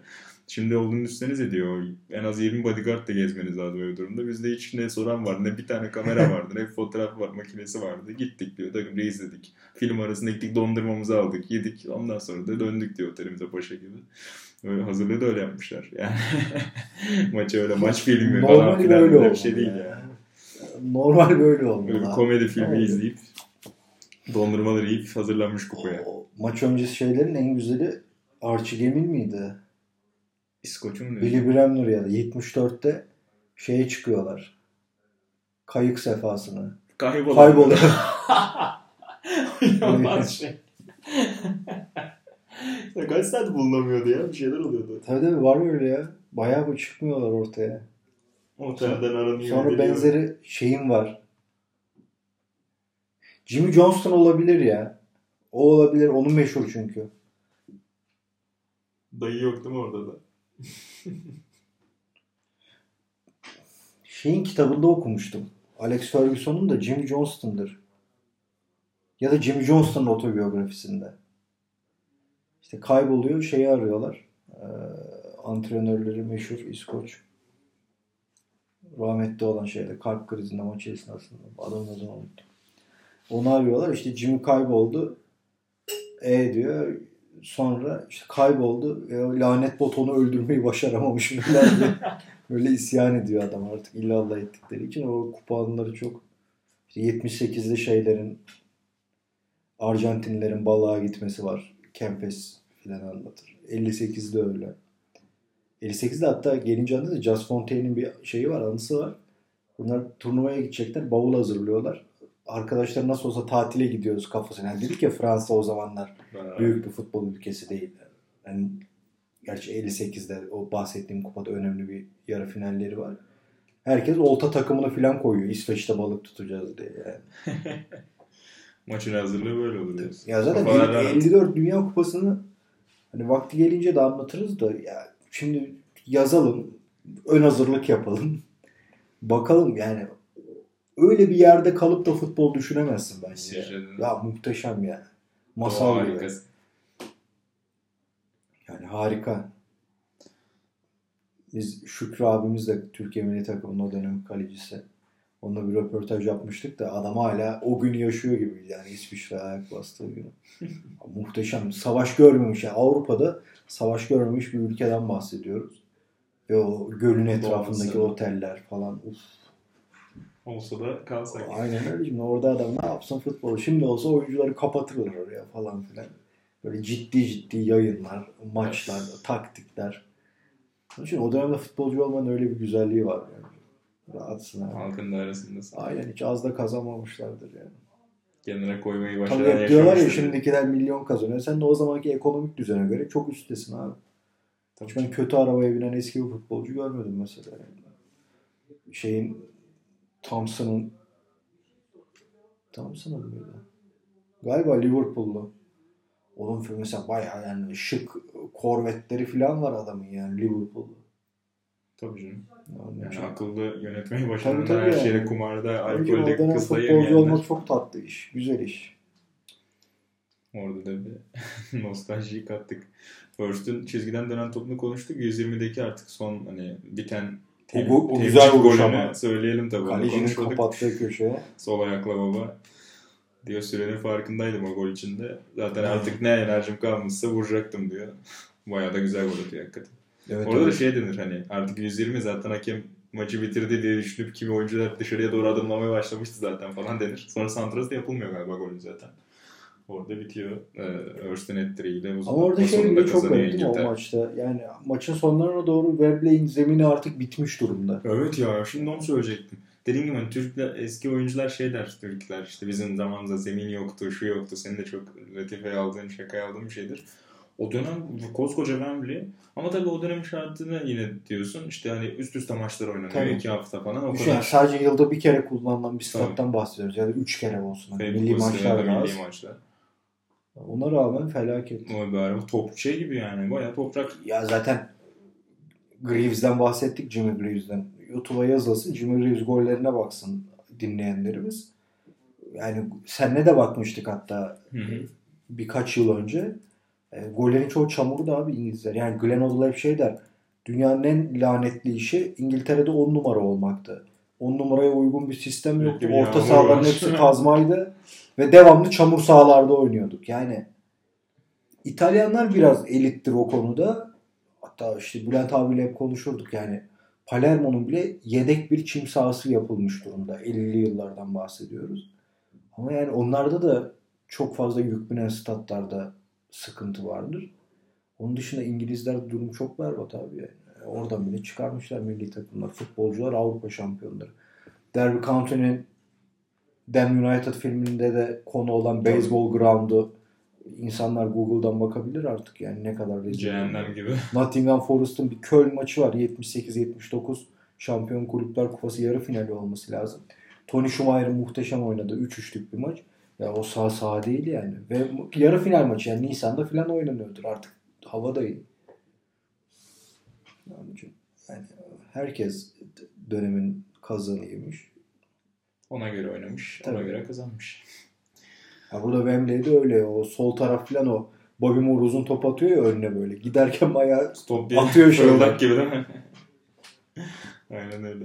Şimdi olduğunu üstleniz ediyor. En az 20 bodyguard da gezmeniz lazım öyle durumda. Bizde hiç ne soran vardı, ne bir tane kamera *laughs* vardı, ne bir fotoğraf var, makinesi vardı. Gittik diyor, takımca izledik. Film arasında gittik, dondurmamızı aldık, yedik. Ondan sonra da döndük diyor otelimize paşa gibi. Öyle hazırlığı da öyle yapmışlar. Yani *laughs* maçı öyle maç filmi falan filan böyle öyle bir şey değil ya. yani. Normal böyle Böyle olmalı. abi. komedi filmi Öyle. izleyip dondurmaları yiyip hazırlanmış kupaya. O maç öncesi şeylerin en güzeli Archie Gemil miydi? İskoç'un mu? Billy Bremner ya da 74'te şeye çıkıyorlar. Kayık sefasına. Kayboluyor. Kayboluyor. İnanılmaz şey. Kaç saat bulunamıyordu ya? Bir şeyler oluyordu. Tabii tabii var öyle ya. Bayağı bir çıkmıyorlar ortaya. Otelden aranıyor. Sonra geliyor. benzeri şeyim var. Jimmy Johnston olabilir ya. O olabilir. Onun meşhur çünkü. Dayı yok değil mi orada da? *laughs* Şeyin kitabında okumuştum. Alex Ferguson'un da Jimmy Johnston'dır. Ya da Jimmy Johnston'un otobiyografisinde. İşte kayboluyor, şeyi arıyorlar. Ee, antrenörleri meşhur İskoç. Rahmetli olan şeyde kalp krizinde maçı esnasında. Adamın adını unuttum. Onu arıyorlar. İşte Jimmy kayboldu. E diyor. Sonra işte kayboldu. E, lanet bot onu öldürmeyi başaramamış falan diye. *laughs* Böyle isyan ediyor adam artık illallah ettikleri için. O kupa anıları çok. İşte 78'li şeylerin Arjantinlerin balığa gitmesi var. Kempes filan anlatır. 58'de öyle. 58'de hatta gelince anladı Just Fontaine'in bir şeyi var, anısı var. Bunlar turnuvaya gidecekler, bavul hazırlıyorlar. Arkadaşlar nasıl olsa tatile gidiyoruz kafasına. Yani dedik ya Fransa o zamanlar büyük bir futbol ülkesi değil. Yani gerçi 58'de o bahsettiğim kupada önemli bir yarı finalleri var. Herkes olta takımını falan koyuyor. İsveç'te balık tutacağız diye yani. *laughs* Maçın hazırlığı böyle olur diyorsun. Ya zaten Kafalar el- rahat. 54 Dünya Kupası'nı hani vakti gelince de anlatırız da ya şimdi yazalım, ön hazırlık yapalım. Bakalım yani öyle bir yerde kalıp da futbol düşünemezsin bence. İsviçre'de. Ya muhteşem ya. Doğa Masal gibi. Yani harika. Biz Şükrü abimiz de Türkiye Milli Takımı'nın o dönem kalecisi. Onunla bir röportaj yapmıştık da adam hala o günü yaşıyor gibi yani İsviçre ayak bastığı günü. *laughs* Muhteşem. Savaş görmemiş. Yani Avrupa'da savaş görmemiş bir ülkeden bahsediyoruz. Ve o gölün etrafındaki Doğması. oteller falan. Uf. Olsa da kalsak. Aynen öyle. Şimdi orada adam ne yapsın futbolu. Şimdi olsa oyuncuları kapatırlar oraya falan filan. Böyle ciddi ciddi yayınlar, maçlar, taktikler. Onun için o dönemde futbolcu olmanın öyle bir güzelliği var yani. Rahatsın abi. Halkın da arasındasın. Aynen hiç az da kazanmamışlardır yani. Kendine koymayı Tabii başaran hep diyorlar ya şimdikiler milyon kazanıyor. Sen de o zamanki ekonomik düzene göre çok üsttesin abi. Tabii. Hiç ben kötü arabaya binen eski bir futbolcu görmedim mesela. Yani. Şeyin Thompson'ın Thompson'ın mıydı? Galiba Liverpool'lu. Onun filmi mesela bayağı yani şık korvetleri falan var adamın yani Liverpool'lu. Tabii canım. Yani Yani akıllı yönetmeyi başaranlar tabii her yani. şeyde kumarda, alkolde kızla futbolcu yemeyenler. olmak çok tatlı iş. Güzel iş. Orada da bir *laughs* nostaljiyi kattık. First'ün çizgiden dönen topunu konuştuk. 120'deki artık son hani biten O, go- o temcik güzel vuruş golünü ama. söyleyelim tabii. Kalecinin kapattığı köşeye. Sol ayakla baba. Diyor sürenin farkındaydım o gol içinde. Zaten Hmm. artık ne enerjim kalmışsa vuracaktım diyor. Bayağı da güzel gol atıyor hakikaten. Evet, Orada da evet. şey denir hani artık 120 zaten hakem maçı bitirdi diye düşünüp kimi oyuncular dışarıya doğru adımlamaya başlamıştı zaten falan denir. Sonra santrası da yapılmıyor galiba golün zaten. Orada bitiyor. Ee, Örsten ettiriyle uzun Ama orada şey bile çok garip değil mi o maçta? Yani maçın sonlarına doğru Wembley'in zemini artık bitmiş durumda. Evet ya şimdi onu söyleyecektim. Dediğim gibi hani Türkler, eski oyuncular şey der Türkler işte bizim zamanımızda zemin yoktu, şu yoktu. Senin de çok latifeye aldığın, şakaya aldığın bir şeydir. O dönem koskoca Wembley ama tabii o dönemin şartını yine diyorsun işte hani üst üste maçlar oynanıyor Tabii. iki hafta falan o Düşün kadar. yani sadece yılda bir kere kullanılan bir stat'tan bahsediyoruz. Ya da üç kere olsun. Hani milli maçlar milli maçlar. Ona rağmen felaket. O bari top şey gibi yani bayağı toprak. Ya zaten Greaves'den bahsettik Jimmy Greaves'den. YouTube'a yazılsın Jimmy Greaves gollerine baksın dinleyenlerimiz. Yani senle de bakmıştık hatta Hı hı. birkaç yıl önce. E, gollerin çoğu çamurdu abi İngilizler. Yani Glenn Hoddle hep şey der. Dünyanın en lanetli işi İngiltere'de 10 numara olmaktı. 10 numaraya uygun bir sistem yoktu. Orta sahaların hepsi kazmaydı. Ve devamlı çamur sahalarda oynuyorduk. Yani İtalyanlar biraz elittir o konuda. Hatta işte Bülent abiyle hep konuşurduk yani. Palermo'nun bile yedek bir çim sahası yapılmış durumda. 50'li yıllardan bahsediyoruz. Ama yani onlarda da çok fazla yük binen statlarda sıkıntı vardır. Onun dışında İngilizler durum çok berbat abi yani. Oradan bile çıkarmışlar milli takımlar. Futbolcular Avrupa şampiyonları. Derby County'nin Dem United filminde de konu olan baseball ground'u insanlar Google'dan bakabilir artık yani ne kadar rezil. Cehennem gibi. *laughs* Nottingham Forest'ın bir Köln maçı var. 78-79 Şampiyon Kulüpler Kupası yarı finali olması lazım. Tony Schumacher'ın muhteşem oynadığı 3-3'lük bir maç. Ya o sağ sağ değil yani. Ve yarı final maçı yani Nisan'da falan oynanıyordur artık. Hava da iyi. Yani, yani herkes dönemin kazanıymış. Ona göre oynamış, ona Tabii. göre kazanmış. Ya burada Wembley'de öyle o sol taraf falan o Bobby Moore uzun top atıyor ya önüne böyle. Giderken bayağı Stop diye Atıyor şöyle. gibi değil mi? *laughs* Aynen öyle.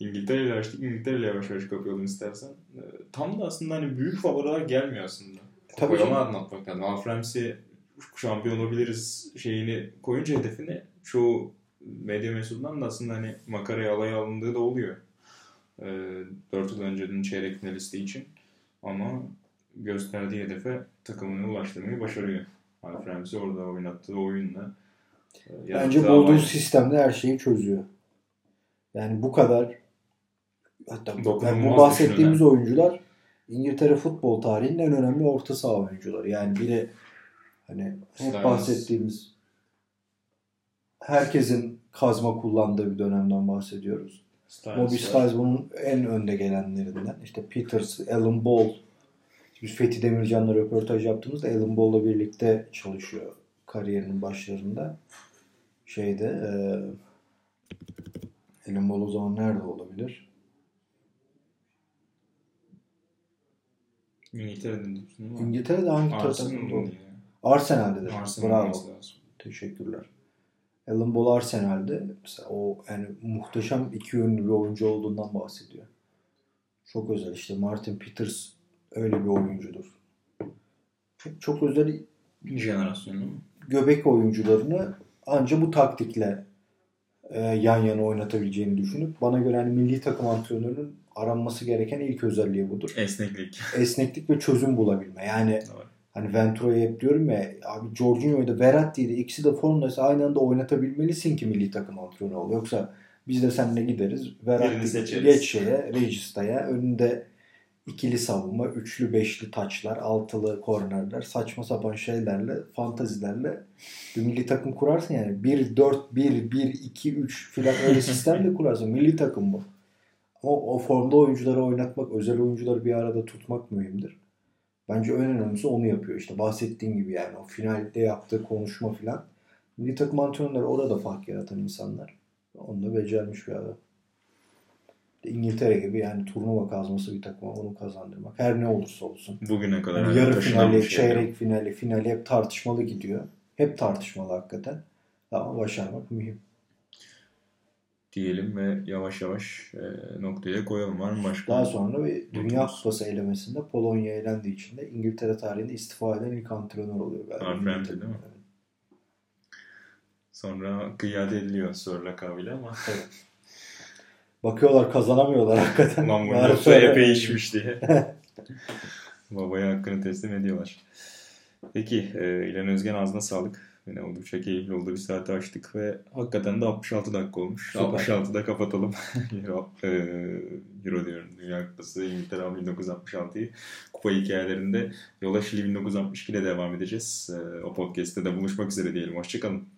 İngiltere ile açtık. İngiltere ile yavaş yavaş kapayalım istersen. Ee, Tam da aslında hani büyük favoriler gelmiyor aslında. Tabii Tabii canım. anlatmak lazım. Alf Ramsey şampiyon olabiliriz şeyini koyunca hedefini çoğu medya mensubundan da aslında hani makaraya alaya alındığı da oluyor. Ee, 4 yıl önceden çeyrek finalisti için. Ama gösterdiği hedefe takımını ulaştırmayı başarıyor. Alf Ramsey orada oynattığı oyunla. e, Bence bulduğu amaç- sistemde her şeyi çözüyor. Yani bu kadar hatta yani bu bahsettiğimiz düşünülen. oyuncular İngiltere futbol tarihinin en önemli orta saha oyuncuları. Yani biri hani hep bahsettiğimiz herkesin kazma kullandığı bir dönemden bahsediyoruz. Styles Moby var. Styles bunun en önde gelenlerinden. İşte Peters, Alan Ball. Biz Fethi Demircan'la röportaj yaptığımızda Alan Ball'la birlikte çalışıyor kariyerinin başlarında. Şeyde e, Alan Ball o zaman nerede olabilir? Değil mi? İngiltere'de hangi takımda? Arsenal'de de. Arsenal Bravo. Teşekkürler. Alan Ball Arsenal'de mesela o yani muhteşem iki yönlü bir oyuncu olduğundan bahsediyor. Çok özel işte Martin Peters öyle bir oyuncudur. Çok, çok özel Jenerasyon değil mi? göbek oyuncularını anca bu taktikle e, yan yana oynatabileceğini düşünüp bana göre hani milli takım antrenörünün aranması gereken ilk özelliği budur. Esneklik. Esneklik ve çözüm bulabilme. Yani Doğru. Hani Ventura'yı hep diyorum ya abi Jorginho'yu da Verratti'yi de ikisi de formdaysa aynı anda oynatabilmelisin ki milli takım antrenörü ol. Yoksa biz de seninle gideriz. Verratti geç şeye, Regista'ya. Önünde ikili savunma, üçlü beşli taçlar, altılı kornerler, saçma sapan şeylerle, fantazilerle bir milli takım kurarsın yani. 1-4-1, 1-2-3 filan öyle *laughs* sistemle kurarsın. Milli takım bu. Ama o formda oyuncuları oynatmak, özel oyuncuları bir arada tutmak mühimdir. Bence en önemlisi onu yapıyor. İşte bahsettiğim gibi yani o finalde yaptığı konuşma filan. Milli takım antrenörleri orada fark yaratan insanlar. Onu da becermiş bir adam. İngiltere gibi yani turnuva kazması bir takıma onu kazandırmak. Her ne olursa olsun. Bugüne kadar yani yarı finali, şey çeyrek yok. finali, finali hep tartışmalı gidiyor. Hep tartışmalı hakikaten. Ama başarmak mühim. Diyelim ve yavaş yavaş e, noktaya koyalım. Var mı başka? Daha sonra bir Dünya Kupası elemesinde Polonya elendiği için de İngiltere tarihinde istifa eden ilk antrenör oluyor galiba. Harbi değil mi? Sonra kıyade ediliyor Sir lakabıyla ama. Evet. Bakıyorlar kazanamıyorlar hakikaten. Lan bu epey işmiş diye. *laughs* Babaya hakkını teslim ediyorlar. Peki e, İlhan Özgen ağzına sağlık. Yine oldukça keyifli oldu. Bir saate açtık ve hakikaten de 66 dakika olmuş. Süper. 66'da kapatalım. *laughs* Euro, e, Euro diyorum. Dünya Kupası İngiltere 1966'yı. Kupa hikayelerinde yola Şili 1962 ile devam edeceğiz. E, o podcast'te de buluşmak üzere diyelim. Hoşçakalın.